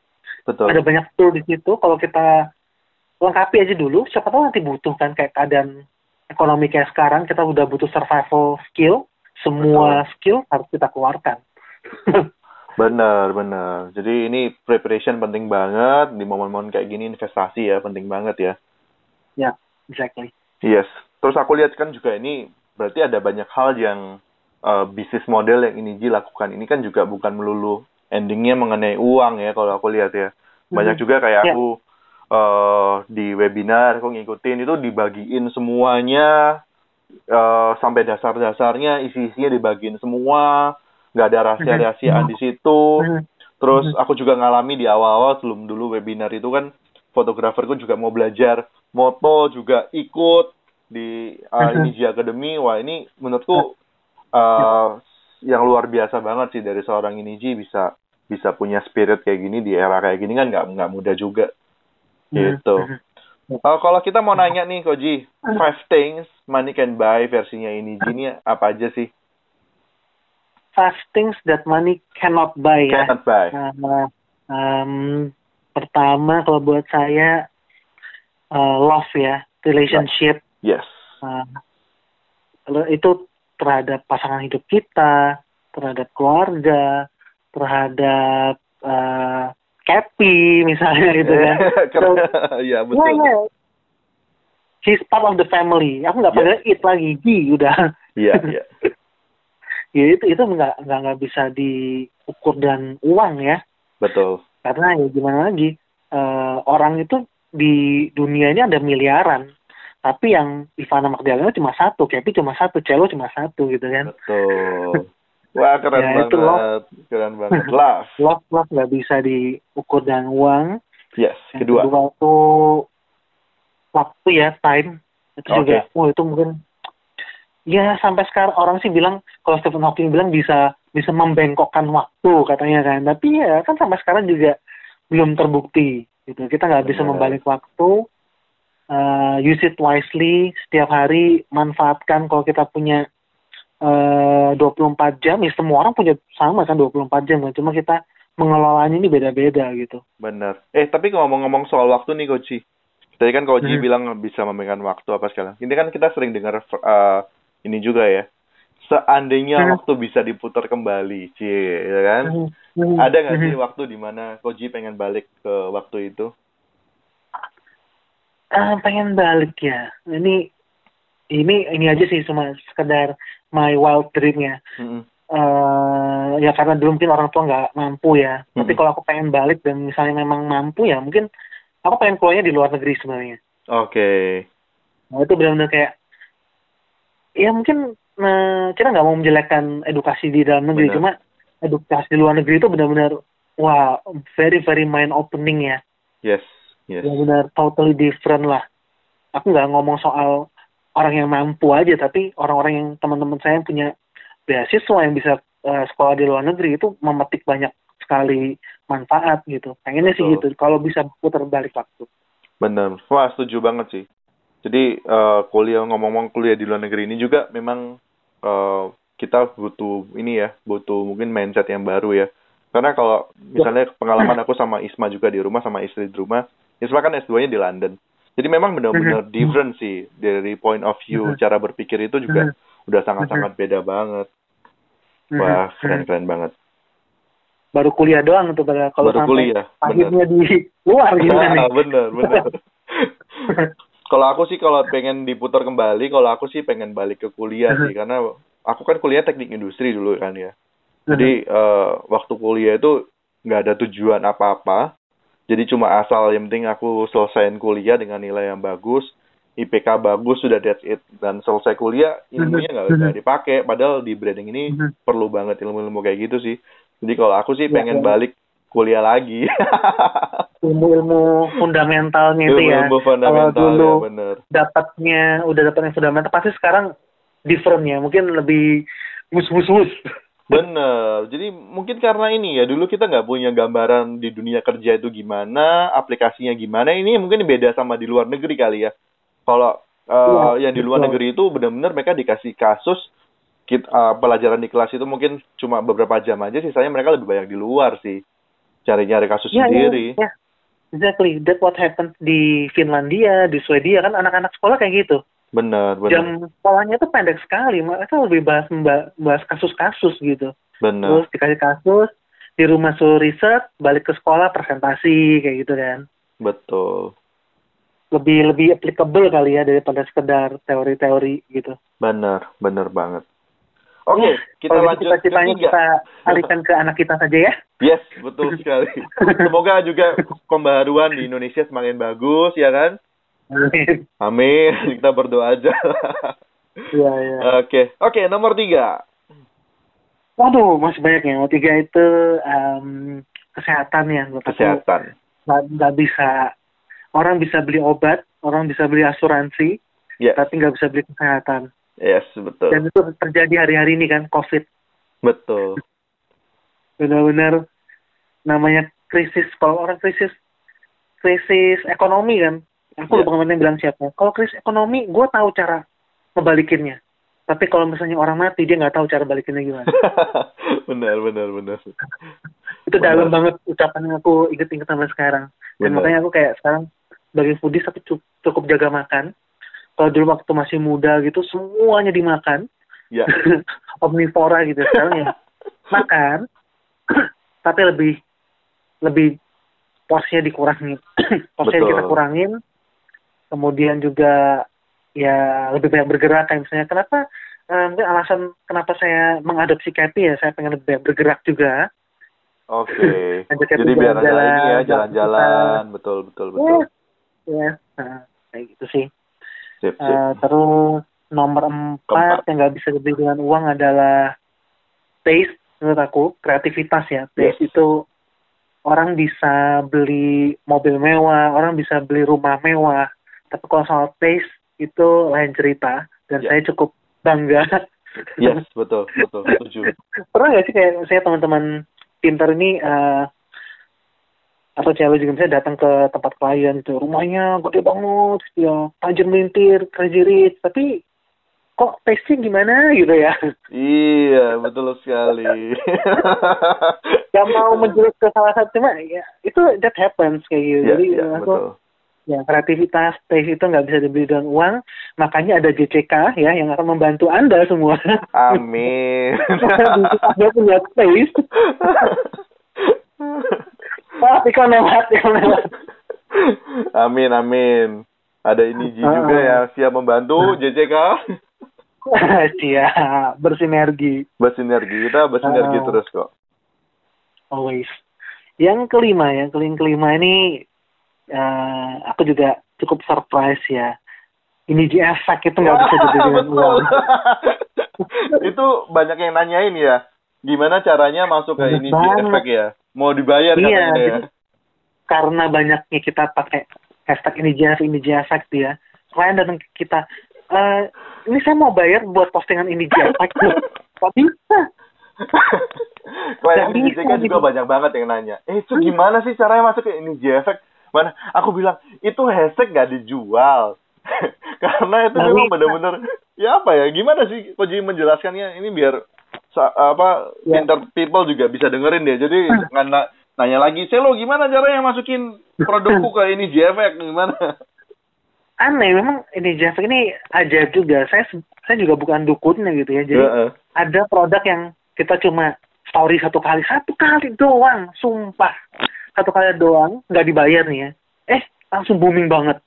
B: betul
A: ada banyak tool di situ. Kalau kita lengkapi aja dulu, siapa tahu nanti butuh kan kayak keadaan ekonomi kayak sekarang kita udah butuh survival skill, semua skill harus kita keluarkan.
B: benar benar jadi ini preparation penting banget di momen-momen kayak gini investasi ya penting banget ya
A: ya, exactly.
B: Yes. Terus aku lihat kan juga ini berarti ada banyak hal yang uh, bisnis model yang Iniji lakukan ini kan juga bukan melulu endingnya mengenai uang ya kalau aku lihat ya. Banyak
A: Mhm.
B: juga kayak
A: Ya.
B: aku uh, di webinar aku ngikutin itu dibagiin semuanya uh, sampai dasar-dasarnya isi-isinya dibagiin semua nggak ada rahasia-rahasiaan di situ.
A: Mhm.
B: Terus aku juga ngalami di awal-awal sebelum dulu webinar itu kan fotograferku juga mau belajar moto juga ikut di uh. Iniji Academy. Wah ini menurutku uh, yang luar biasa banget sih dari seorang Iniji bisa bisa punya spirit kayak gini di era kayak gini kan nggak nggak mudah juga. Gitu.
A: Mhm.
B: Uh, kalau kita mau nanya nih Koji, five things money can buy versinya Iniji ini apa aja sih?
A: Five things that money cannot buy ya.
B: Cannot buy.
A: Nah, um, pertama kalau buat saya uh, love ya, relationship
B: Yes.
A: uh, itu terhadap pasangan hidup kita, terhadap keluarga, terhadap uh, Cappy misalnya gitu kan.
B: Keren. Iya betul.
A: Yeah, yeah. He's part of the family. Aku nggak
B: Yeah.
A: panggil it lagi, he udah.
B: Iya, iya.
A: ya itu itu nggak nggak nggak bisa diukur dan uang ya.
B: Betul.
A: karena ya gimana lagi eh, orang itu di dunia ini ada miliaran tapi yang Ivana Magdalena cuma satu Kepi cuma satu Celo cuma satu gitu kan
B: Betul. Wah, keren
A: Ya,
B: banget.
A: itu loh.
B: Keren banget. Love.
A: love love nggak bisa diukur dengan uang
B: Yes.
A: yang
B: Kedua.
A: kedua itu waktu ya time itu
B: Oke.
A: juga wah itu mungkin ya sampai sekarang orang sih bilang kalau Stephen Hawking bilang bisa bisa membengkokkan waktu katanya kan tapi ya kan sampai sekarang juga belum terbukti gitu kita nggak bisa membalik waktu Uh, use it wisely setiap hari manfaatkan kalau kita punya uh, 24 jam ya semua orang punya sama kan 24 jam kan cuma kita mengelolanya ini beda-beda gitu
B: Benar. Eh, tapi ngomong-ngomong soal waktu nih, Koji. Tadi kan Koji
A: Hmm.
B: bilang bisa memberikan waktu apa segala. Ini kan kita sering dengar uh, ini juga ya. Seandainya
A: Hmm.
B: waktu bisa diputar kembali, cie, ya kan?
A: Hmm.
B: Ada nggak sih
A: Hmm.
B: waktu di mana Koji pengen balik ke waktu itu?
A: Ah, pengen balik ya. Ini ini ini aja sih cuma sekedar my wild dream ya.
B: Mm-mm.
A: Eh, ya karena dulu mungkin orang tua nggak mampu ya. Tapi
B: Mhm.
A: kalau aku pengen balik dan misalnya memang mampu ya mungkin aku pengen keluarnya di luar negeri sebenarnya.
B: Oke.
A: Nah, itu benar-benar kayak ya mungkin eh, kita nggak mau menjelekkan edukasi di dalam negeri
B: Benar.
A: cuma edukasi di luar negeri itu benar-benar wah very very mind opening ya.
B: Yes. Yes.
A: benar-benar totally different lah. Aku nggak ngomong soal orang yang mampu aja, tapi orang-orang yang teman-teman saya yang punya beasiswa yang bisa eh, sekolah di luar negeri itu memetik banyak sekali manfaat gitu. Pengennya sih gitu. Kalau bisa putar balik waktu.
B: Benar. Wah, setuju banget sih. Jadi eh, kuliah ngomong-ngomong kuliah di luar negeri ini juga memang eh, kita butuh ini ya, butuh mungkin mindset yang baru ya. Karena kalau misalnya pengalaman aku sama Isma juga di rumah sama istri di rumah, Isma kan S2-nya di London. Jadi memang benar-benar different sih dari point of view cara berpikir itu juga udah sangat-sangat beda banget. Wah, keren-keren banget.
A: Baru kuliah doang tuh pada kalau
B: Baru
A: sampai
B: kuliah,
A: akhirnya di luar gitu kan nih.
B: Bener, bener. kalau aku sih kalau pengen diputar kembali, kalau aku sih pengen balik ke kuliah sih karena aku kan kuliah teknik industri dulu kan ya. Jadi eh, waktu kuliah itu nggak ada tujuan apa-apa. Jadi cuma asal yang penting aku selesaiin kuliah dengan nilai yang bagus, IPK bagus sudah that's it dan selesai kuliah ilmunya nggak nggak dipakai. Padahal di branding ini perlu banget ilmu-ilmu kayak gitu sih. Jadi kalau aku sih pengen balik kuliah lagi.
A: ilmu-ilmu fundamentalnya itu ya.
B: Ilmu fundamental
A: Kalau dulu
B: ya bener.
A: dapatnya udah dapat yang fundamental pasti sekarang different ya. Mungkin lebih mus-mus-mus.
B: Bener. Jadi mungkin karena ini ya dulu kita nggak punya gambaran di dunia kerja itu gimana, aplikasinya gimana. Ini mungkin beda sama di luar negeri kali ya. Kalau uh,
A: Iya,
B: yang di luar
A: betul.
B: negeri itu benar-benar mereka dikasih kasus kit- uh, pelajaran di kelas itu mungkin cuma beberapa jam aja, sisanya mereka lebih banyak di luar sih. Cari-cari kasus
A: Ya, ya,
B: sendiri.
A: ya. Exactly. That's what happened di Finlandia, di Swedia kan anak-anak sekolah kayak gitu.
B: Bener, bener,
A: Jam sekolahnya tuh pendek sekali. Mereka lebih bahas bahas kasus-kasus gitu.
B: bener.
A: Terus dikasih kasus, di rumah suruh riset, balik ke sekolah presentasi kayak gitu kan.
B: Betul.
A: Lebih lebih applicable kali ya daripada sekedar teori-teori gitu.
B: Bener, bener banget. Oke,
A: Ya,
B: kita
A: kalau gitu
B: lanjut ke
A: cita-citanya
B: tiga.
A: kita alihkan ke anak kita saja ya.
B: Yes, betul sekali. Semoga juga pembaharuan di Indonesia semakin bagus, ya kan?
A: Amin.
B: Amin. Kita berdoa aja.
A: Iya, iya.
B: Oke, oke. Nomor tiga.
A: Waduh, masih banyak ya. Yang tiga itu em, kesehatan ya.
B: Kesehatan.
A: nggak bisa orang bisa beli obat, orang bisa beli asuransi,
B: Ya,
A: tapi nggak bisa beli kesehatan.
B: yes, betul.
A: Dan itu terjadi hari-hari ini kan, COVID.
B: Betul.
A: Benar-benar namanya krisis. Kalau orang krisis, krisis ekonomi kan. Aku
B: Ya.
A: lupa kemarin yang bilang siapa. Kalau krisis ekonomi, gue tahu cara ngebalikinnya. Tapi kalau misalnya orang mati, dia nggak tahu cara balikinnya gimana.
B: benar, benar, benar.
A: itu
B: Benar.
A: dalam banget ucapan yang aku inget-inget sampai sekarang. Dan
B: Benar.
A: makanya aku kayak sekarang sebagai foodies aku cu- cukup jaga makan. Kalau dulu waktu masih muda gitu semuanya dimakan,
B: Ya,
A: omnivora gitu sekarang ya makan, tapi lebih lebih porsinya dikurangi, porsinya
B: Betul.
A: kita kurangin. Kemudian juga ya lebih banyak bergerak kayak misalnya kenapa eh, mungkin alasan kenapa saya mengadopsi Kathy ya saya pengen lebih banyak bergerak juga
B: oke.
A: Ajak
B: Jadi biar ada
A: jalan-jalan,
B: ini ya, jalan-jalan. Betul, betul, betul.
A: ya nah, kayak gitu sih
B: Sip, sip.
A: Eh, terus nomor empat
B: Keempat.
A: yang nggak bisa dibeli dengan uang adalah taste menurut aku kreativitas ya taste
B: Yes.
A: itu orang bisa beli mobil mewah orang bisa beli rumah mewah tapi kalau soal taste itu lain cerita dan
B: Ya.
A: saya cukup bangga
B: Yes, betul, betul. Setuju.
A: pernah nggak sih kayak saya teman-teman pintar ini eh atau cewek juga misalnya datang ke tempat klien itu rumahnya gede banget ya tajam melintir crazy rich tapi kok taste gimana gitu ya
B: Iya, betul sekali.
A: yang mau menjurus ke salah satu cuma ya itu that happens kayak gitu
B: Iya,
A: jadi
B: iya,
A: aku
B: betul.
A: Ya kreativitas taste itu nggak bisa dibeli dengan uang makanya ada JCK ya yang akan membantu anda semua
B: Amin.
A: Anda punya taste Wah, iklan lewat,
B: amin, amin. Ada ini Ji
A: Ah.
B: juga ya siap membantu JCK.
A: Siap, bersinergi.
B: Bersinergi, kita bersinergi
A: Ah.
B: terus kok.
A: Always. Yang kelima, yang kelima ini eh, aku juga cukup surprise ya. Ini G efek itu nggak bisa dengan
B: Betul.
A: uang.
B: itu banyak yang nanyain ya. Gimana caranya masuk ke ini
A: banget.
B: efek ya? Mau dibayar
A: Iya,
B: katanya ya.
A: jadi karena banyaknya kita pakai hashtag ini JF, ini JFX dia. Klien datang ke kita, eh ini saya mau bayar buat postingan ini JFX. Kok bisa?
B: Klien ini kan
A: gitu.
B: juga banyak banget yang nanya. Eh itu gimana sih caranya masuk ke ini efek? Mana? Aku bilang itu hashtag gak dijual. Karena itu
A: Nggak
B: memang benar-benar ya apa ya? Gimana sih Koji menjelaskannya ini biar apa
A: Ya.
B: people juga bisa dengerin deh. Jadi nggak na- nanya lagi, "Selo gimana caranya masukin produkku ke ini JFX gimana?"
A: aneh memang ini Jeff ini ajaib juga. Saya saya juga bukan dukunnya gitu ya. Jadi
B: Heeh.
A: ada produk yang kita cuma story satu kali, satu kali doang, sumpah. Satu kali doang, nggak dibayar nih ya. Eh, langsung booming banget.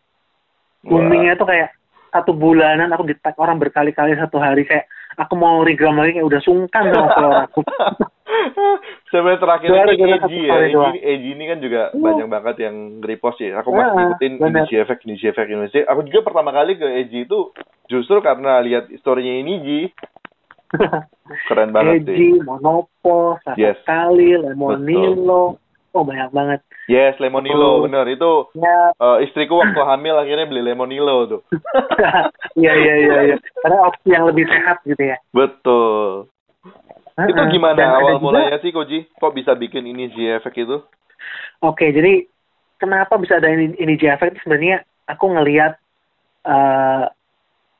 A: Boomingnya tuh kayak satu bulanan aku di tag orang berkali-kali satu hari kayak aku mau regram lagi kayak udah sungkan sama follower aku.
B: Sebenarnya terakhir ini Eji ya. Eji,
A: doang.
B: Eji ini kan juga
A: Iya.
B: banyak banget yang repost ya. Aku masih
A: Iya,
B: ngikutin. Indonesia Effect, Indonesia Effect, Indonesia. Aku juga pertama kali ke Eji itu justru karena lihat historinya ini Ji. Keren banget sih.
A: Eji, Monopo, satu
B: Yes.
A: Lemonilo. Oh banyak banget.
B: Yes, Lemonilo,
A: Oh.
B: bener. Itu
A: Ya,
B: eh, istriku waktu hamil akhirnya beli Lemonilo tuh.
A: iya iya iya iya. Karena opsi yang lebih sehat gitu ya.
B: Betul. Itu
A: Heeh.
B: gimana
A: Dan
B: awal
A: juga-
B: mulanya sih Koji? Kok bisa bikin ini G Effect itu?
A: Oke, jadi kenapa bisa ada ini, ini itu sebenarnya aku ngelihat eh,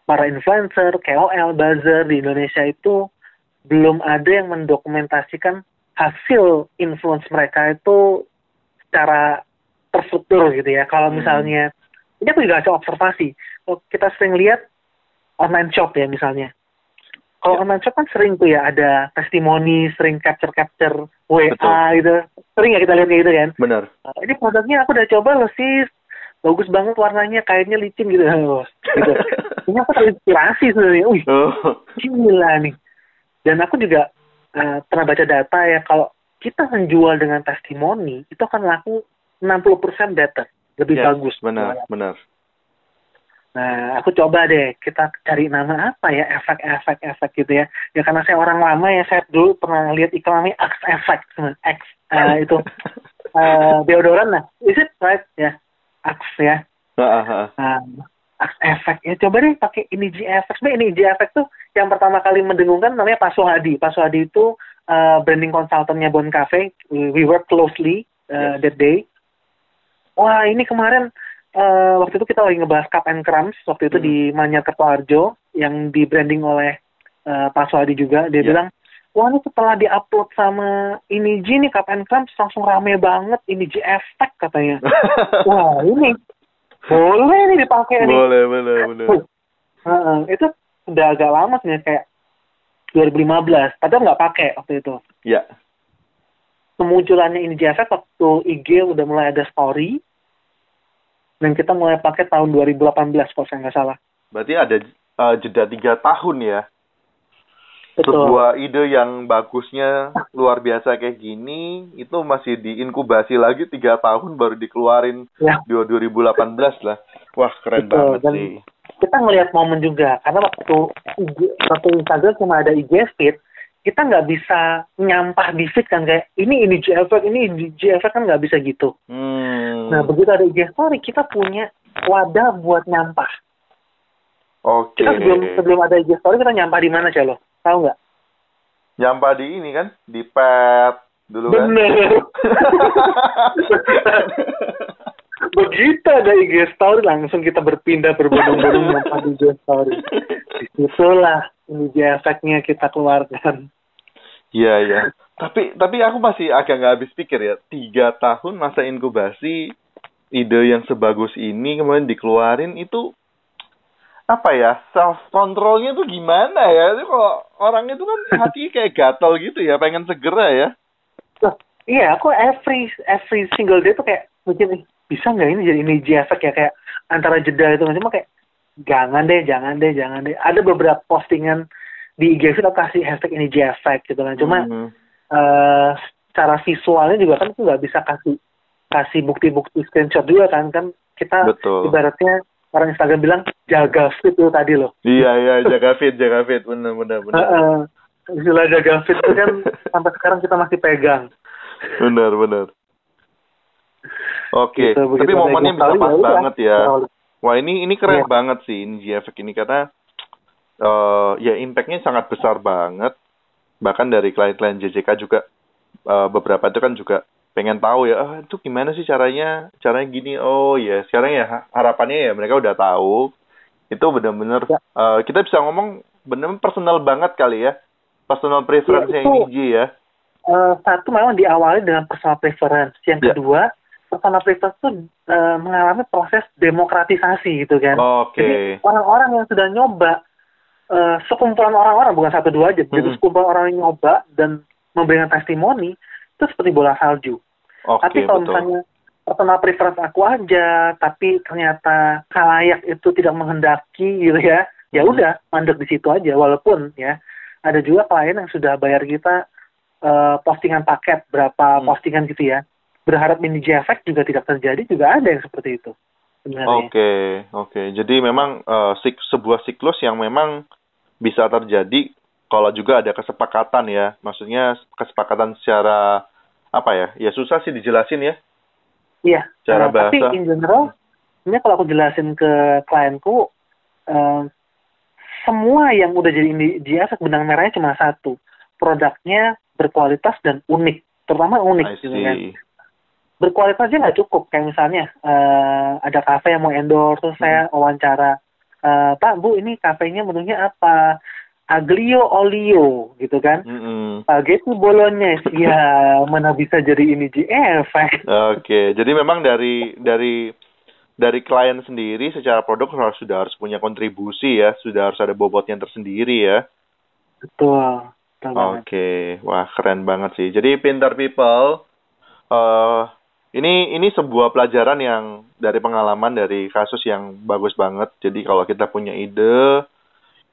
A: para influencer, KOL, buzzer di Indonesia itu belum ada yang mendokumentasikan hasil influence mereka itu secara terstruktur gitu ya. Kalau
B: Hmm.
A: misalnya, ini aku juga hasil observasi. Kalau kita sering lihat online shop ya misalnya. Kalau
B: Ya.
A: online shop kan sering tuh ya ada testimoni, sering capture-capture WA
B: Betul.
A: gitu. Sering ya kita lihat kayak gitu kan.
B: Bener.
A: "Ah, ini produknya aku udah coba loh sis bagus banget warnanya kainnya licin gitu gitu. ini aku terinspirasi sebenarnya wih
B: Oh.
A: gila nih dan aku juga eh, pernah baca data ya kalau kita menjual dengan testimoni itu akan laku 60% better lebih
B: Yes,
A: bagus
B: Benar, benar.
A: Nah, aku coba deh kita cari nama apa ya efek-efek efek gitu ya. Ya karena saya orang lama ya saya dulu pernah lihat iklan namanya X Effect, X eh, itu eh, deodoran lah. Is it right ya? X ya.
B: Heeh, heeh.
A: Nah, X Effect ya coba deh pakai ini G Effect. Sebenarnya ini G Effect tuh yang pertama kali mendengungkan namanya Pak Sohadi. Pak Sohadi itu eh, branding consultantnya Bon Cafe. We, we work closely uh, that day. Wah ini kemarin eh, waktu itu kita lagi ngebahas Cup and Crumbs waktu itu
B: Hmm.
A: di Manyar Kertoharjo yang di branding oleh eh, Pak Sohadi juga. Dia
B: Ya.
A: bilang, wah ini setelah diupload sama ini G nih Cup and Crumbs langsung rame banget ini G Effect katanya. Wah ini boleh nih dipakai nih.
B: boleh, benar.
A: Heeh, itu udah agak lama sebenarnya kayak 2015. Padahal nggak pakai waktu itu.
B: Ya.
A: Kemunculannya ini jasa waktu IG udah mulai ada story. Dan kita mulai pakai tahun 2018 kalau saya nggak salah.
B: Berarti ada eh, jeda tiga tahun ya.
A: Betul.
B: Sebuah ide yang bagusnya luar biasa kayak gini, itu masih diinkubasi lagi tiga tahun baru dikeluarin
A: Ya.
B: di 2018 lah. Wah, keren
A: Betul,
B: banget
A: dan-
B: sih.
A: Kita ngelihat momen juga. Karena waktu waktu Instagram cuma ada IG feed, kita nggak bisa nyampah di feed kan. Kayak ini ini Effect, ini Effect kan nggak bisa gitu.
B: Hmm.
A: Nah begitu ada IG story, kita punya wadah buat nyampah.
B: Oke.
A: Kita sebelum sebelum ada IG story kita nyampah di mana sih lo? Tahu nggak?
B: Nyampah di ini kan, di pet dulu kan.
A: Bener. Begitu ada IG story langsung kita berpindah berbondong-bondong di IG story. Di situlah ini efeknya kita keluarkan.
B: Iya, iya. Tapi tapi aku masih agak nggak habis pikir ya. Tiga tahun masa inkubasi ide yang sebagus ini kemudian dikeluarin itu apa ya self controlnya tuh gimana ya itu kalau orang itu kan hati kayak gatal gitu ya pengen segera ya
A: Loh, iya, aku every every single day tuh kayak "Ih, bisa nggak ini jadi ini efek ya kayak antara jeda itu cuma kayak jangan deh, jangan deh, jangan deh. Ada beberapa postingan di IG aku kasih hashtag ini efek gitu kan. Cuma
B: Mhm.
A: eh secara visualnya juga kan aku nggak bisa kasih kasih bukti-bukti screenshot juga kan kan kita
B: betul
A: ibaratnya orang Instagram bilang jaga fit itu tadi loh.
B: iya iya jaga fit jaga fit bener bener bener
A: Heeh. Istilah jaga fit itu kan sampai sekarang kita masih pegang.
B: bener bener oke
A: Gitu,
B: tapi momennya bisa pas
A: udah.
B: banget ya
A: Kalau-
B: Wah ini ini keren
A: Iya.
B: banget sih ini GFX ini karena eh ya impactnya sangat besar banget. Bahkan dari klien-klien JJK juga eh, beberapa itu kan juga pengen tahu ya, ah, itu gimana sih caranya? Caranya gini. Oh ya, sekarang ya ha- harapannya ya mereka udah tahu. Itu benar-benar
A: Ya.
B: eh, kita bisa ngomong benar personal banget kali ya. Personal preference
A: Ya,
B: yang ini ya.
A: Eh, satu memang diawali dengan personal preference. Yang
B: Ya.
A: kedua, personal preference tuh uh, mengalami proses demokratisasi gitu kan.
B: Oke. Okay.
A: Jadi orang-orang yang sudah nyoba uh, sekumpulan orang-orang bukan satu dua aja, mm -hmm. jadi sekumpulan orang yang nyoba dan memberikan testimoni itu seperti bola salju.
B: Okay,
A: tapi kalau misalnya personal preference aku aja, tapi ternyata kalayak itu tidak menghendaki gitu ya, ya hmm. udah mandek di situ aja. Walaupun ya ada juga klien yang sudah bayar kita uh, postingan paket berapa hmm. postingan gitu ya, berharap mini efek juga tidak terjadi juga ada yang seperti itu.
B: Oke okay, oke. Okay. Jadi memang uh, sik sebuah siklus yang memang bisa terjadi kalau juga ada kesepakatan ya, maksudnya kesepakatan secara apa ya? Ya susah sih dijelasin ya.
A: Iya.
B: Cara uh, bahasa.
A: Tapi in general, ini kalau aku jelasin ke klienku, uh, semua yang udah jadi ini GS benang merahnya cuma satu, produknya berkualitas dan unik, terutama unik gitu kan. Berkualitasnya nggak cukup, kayak misalnya uh, ada kafe yang mau endorse, terus hmm. saya wawancara, uh, Pak Bu ini kafenya menunya apa? aglio olio gitu kan mm-hmm. spaghetti bolognese ya mana bisa jadi ini GF
B: oke okay. jadi memang dari dari dari klien sendiri secara produk harus sudah harus punya kontribusi ya sudah harus ada bobotnya tersendiri ya
A: betul,
B: oke okay. wah keren banget sih jadi pintar people uh, ini ini sebuah pelajaran yang dari pengalaman dari kasus yang bagus banget jadi kalau kita punya ide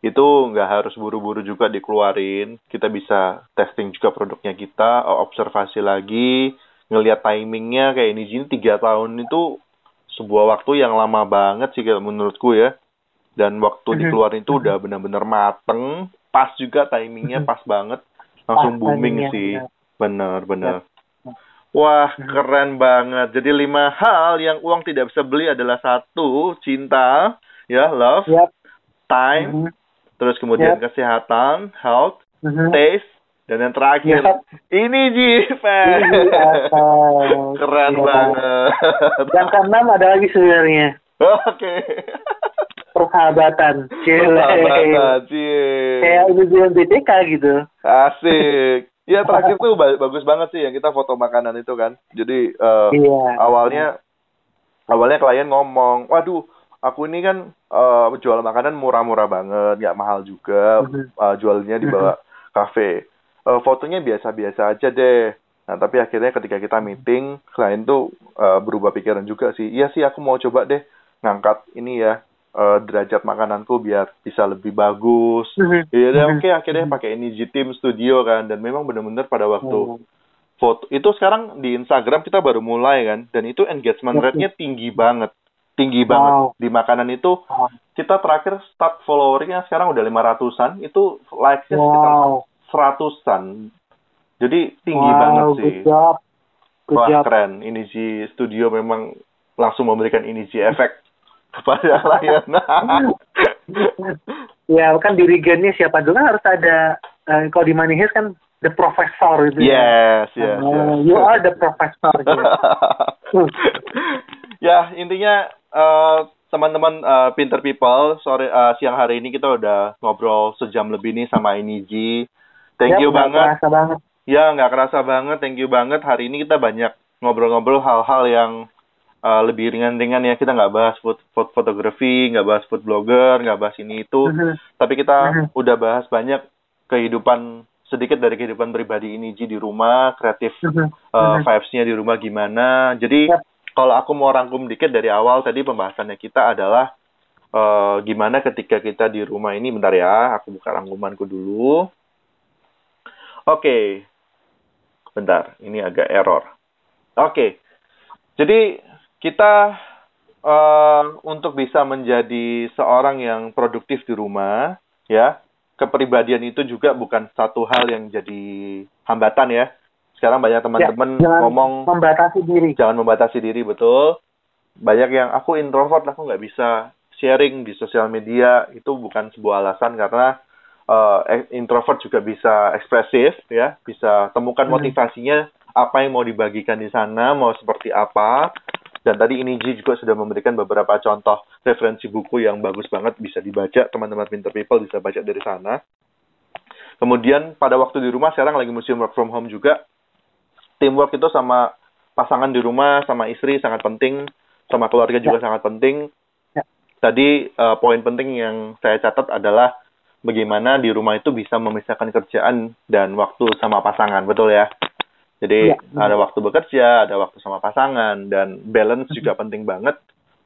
B: itu nggak harus buru-buru juga dikeluarin. Kita bisa testing juga produknya kita, observasi lagi, ngelihat timingnya kayak ini Jin tiga tahun itu sebuah waktu yang lama banget sih kalau menurutku ya. Dan waktu mhm. dikeluarin itu udah benar-benar mateng, pas juga timingnya mhm. pas banget, langsung booming sih. Bener-bener. Wah, keren banget. Jadi lima hal yang uang tidak bisa beli adalah satu, cinta, ya, love, yep. time, terus kemudian yep. kesehatan, health, mm-hmm. taste, dan yang terakhir yep. ini Ji, Keren yep. banget.
A: Yang keenam ada lagi sebenarnya.
B: Oke. Okay.
A: Persahabatan.
B: Persahabatan,
A: Kayak ujian BTK gitu.
B: Asik. Iya terakhir tuh bagus banget sih yang kita foto makanan itu kan. Jadi uh, iya. awalnya awalnya klien ngomong, waduh aku ini kan uh, jual makanan murah-murah banget, nggak mahal juga, uh, jualnya di bawah kafe. Uh, fotonya biasa-biasa aja deh. Nah, tapi akhirnya ketika kita meeting, klien tuh uh, berubah pikiran juga sih. Iya sih, aku mau coba deh ngangkat ini ya, uh, derajat makananku biar bisa lebih bagus. Iya deh, oke okay, akhirnya pakai ini G Team Studio kan. Dan memang benar-benar pada waktu oh. foto, itu sekarang di Instagram kita baru mulai kan. Dan itu engagement rate-nya tinggi banget tinggi wow. banget di makanan itu. Kita terakhir start followernya sekarang udah lima ratusan, itu likes-nya wow. sekitar seratusan. Jadi tinggi wow, banget sih.
A: Good job. Good
B: Wah
A: job.
B: keren. Ini si studio memang langsung memberikan ini si efek kepada klien.
A: ya kan dirigennya siapa dulu kan harus ada uh, kalau di Money kan the professor itu
B: yes, ya. Yes, uh, yes.
A: You are the professor. gitu.
B: ya intinya uh, teman-teman uh, Pinter People, sore uh, siang hari ini kita udah ngobrol sejam lebih nih sama Iniji. Thank ya, you banget.
A: Kerasa banget.
B: Ya, nggak kerasa banget. Thank you banget. Hari ini kita banyak ngobrol-ngobrol hal-hal yang uh, lebih ringan-ringan ya. Kita nggak bahas food, food fotografi, nggak bahas food blogger, nggak bahas ini itu. Uh-huh. Tapi kita uh-huh. udah bahas banyak kehidupan sedikit dari kehidupan pribadi Iniji di rumah, kreatif uh-huh. uh, vibes-nya di rumah gimana. Jadi yep kalau aku mau rangkum dikit dari awal tadi pembahasannya kita adalah uh, gimana ketika kita di rumah ini bentar ya aku buka rangkumanku dulu oke okay. bentar ini agak error oke okay. jadi kita uh, untuk bisa menjadi seorang yang produktif di rumah ya kepribadian itu juga bukan satu hal yang jadi hambatan ya sekarang banyak teman-teman ya, ngomong
A: membatasi diri.
B: Jangan membatasi diri, betul. Banyak yang aku introvert, aku nggak bisa sharing di sosial media. Itu bukan sebuah alasan karena uh, introvert juga bisa ekspresif, ya, bisa temukan hmm. motivasinya apa yang mau dibagikan di sana, mau seperti apa. Dan tadi ini Ji juga sudah memberikan beberapa contoh referensi buku yang bagus banget bisa dibaca, teman-teman Pinter People bisa baca dari sana. Kemudian pada waktu di rumah sekarang lagi musim work from home juga, teamwork itu sama pasangan di rumah sama istri sangat penting, sama keluarga juga sangat penting.
A: Ya.
B: Tadi uh, poin penting yang saya catat adalah bagaimana di rumah itu bisa memisahkan kerjaan dan waktu sama pasangan, betul ya? Jadi
A: Ya,
B: ada waktu bekerja, ada waktu sama pasangan, dan balance juga penting banget.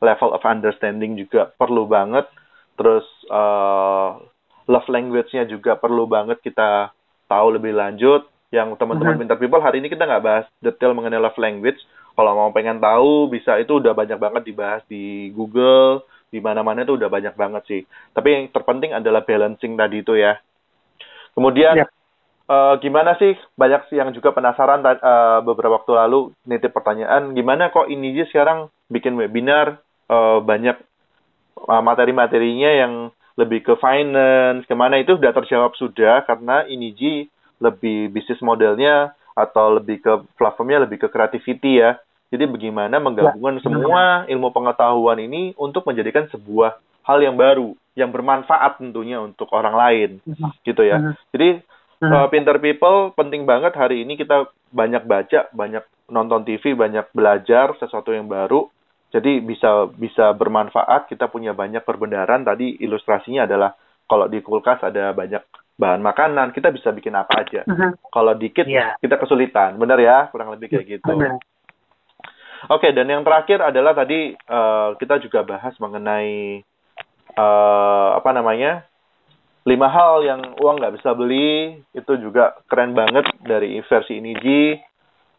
B: Level of understanding juga perlu banget. Terus uh, love language-nya juga perlu banget kita tahu lebih lanjut. Yang teman-teman. Pinter People hari ini kita nggak bahas detail mengenai love language. Kalau mau pengen tahu, bisa itu udah banyak banget dibahas di Google, di mana-mana itu udah banyak banget sih. Tapi yang terpenting adalah balancing tadi itu ya. Kemudian
A: Ya.
B: Eh, gimana sih? Banyak sih yang juga penasaran eh, beberapa waktu lalu nitip pertanyaan gimana kok ini aja sekarang bikin webinar eh, banyak eh, materi-materinya yang lebih ke finance ke mana itu sudah terjawab sudah karena ini lebih bisnis modelnya atau lebih ke platformnya lebih ke creativity ya. Jadi bagaimana menggabungkan semua ilmu pengetahuan ini untuk menjadikan sebuah hal yang baru yang bermanfaat tentunya untuk orang lain. Gitu ya. Jadi
A: Mhm.
B: Uh, Pinter People penting banget hari ini kita banyak baca, banyak nonton TV, banyak belajar sesuatu yang baru. Jadi bisa bisa bermanfaat. Kita punya banyak perbendaharaan. Tadi ilustrasinya adalah kalau di kulkas ada banyak bahan makanan, kita bisa bikin apa aja.
A: Mhm.
B: Kalau dikit
A: Iya.
B: kita kesulitan, benar ya? Kurang lebih kayak gitu.
A: Benar.
B: Oke, dan yang terakhir adalah tadi eh, kita juga bahas mengenai eh, apa namanya lima hal yang uang nggak bisa beli itu juga keren banget dari versi ini Ji.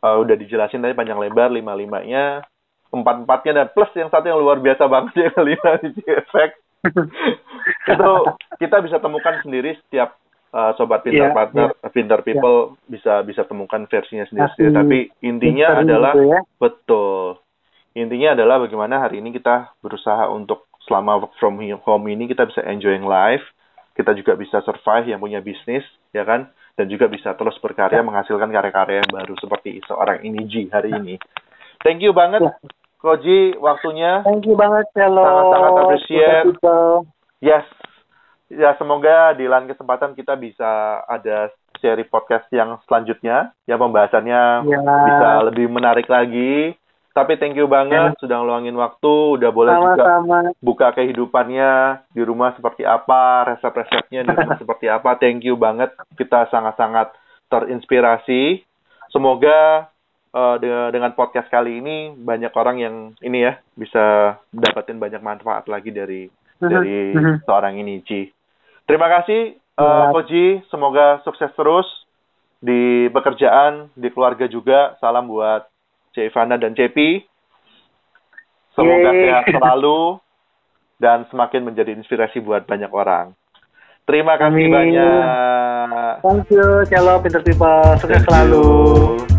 B: Eh, udah dijelasin tadi panjang lebar lima limanya empat empatnya dan plus yang satu yang luar biasa banget yang kelima di efek itu kita bisa temukan sendiri setiap uh, sobat pintar
A: Iya,
B: partner pintar people bisa bisa temukan versinya sendiri,
A: Masih
B: tapi intinya adalah
A: gitu ya.
B: betul. Intinya adalah bagaimana hari ini kita berusaha untuk selama work from home ini kita bisa enjoying life kita juga bisa survive yang punya bisnis ya kan dan juga bisa terus berkarya
A: Ya.
B: menghasilkan karya-karya yang baru seperti seorang ini Ji hari ini thank you banget
A: Ya.
B: Koji waktunya
A: Thank you banget, Cello.
B: Sangat-sangat appreciate. Yes. Ya, semoga di lain kesempatan kita bisa ada seri podcast yang selanjutnya, yang pembahasannya
A: Ya.
B: bisa lebih menarik lagi. Tapi thank you banget sudah ngeluangin waktu, udah boleh juga
A: Sama-sama.
B: buka kehidupannya di rumah seperti apa, resep-resepnya di rumah seperti apa. Thank you banget. Kita sangat-sangat terinspirasi. Semoga eh, de- dengan podcast kali ini banyak orang yang ini ya bisa dapetin banyak manfaat lagi dari dari
A: Mhm.
B: seorang ini Ci. Terima kasih eh,
A: Ya.
B: Koji, semoga sukses terus di pekerjaan, di keluarga juga. Salam buat C Ivana dan Cepi. Semoga
A: Yeay.
B: sehat selalu dan semakin menjadi inspirasi buat banyak orang. Terima kasih
A: Amin.
B: banyak.
A: Thank you, Cello Pinter People. Sukses selalu.
B: you.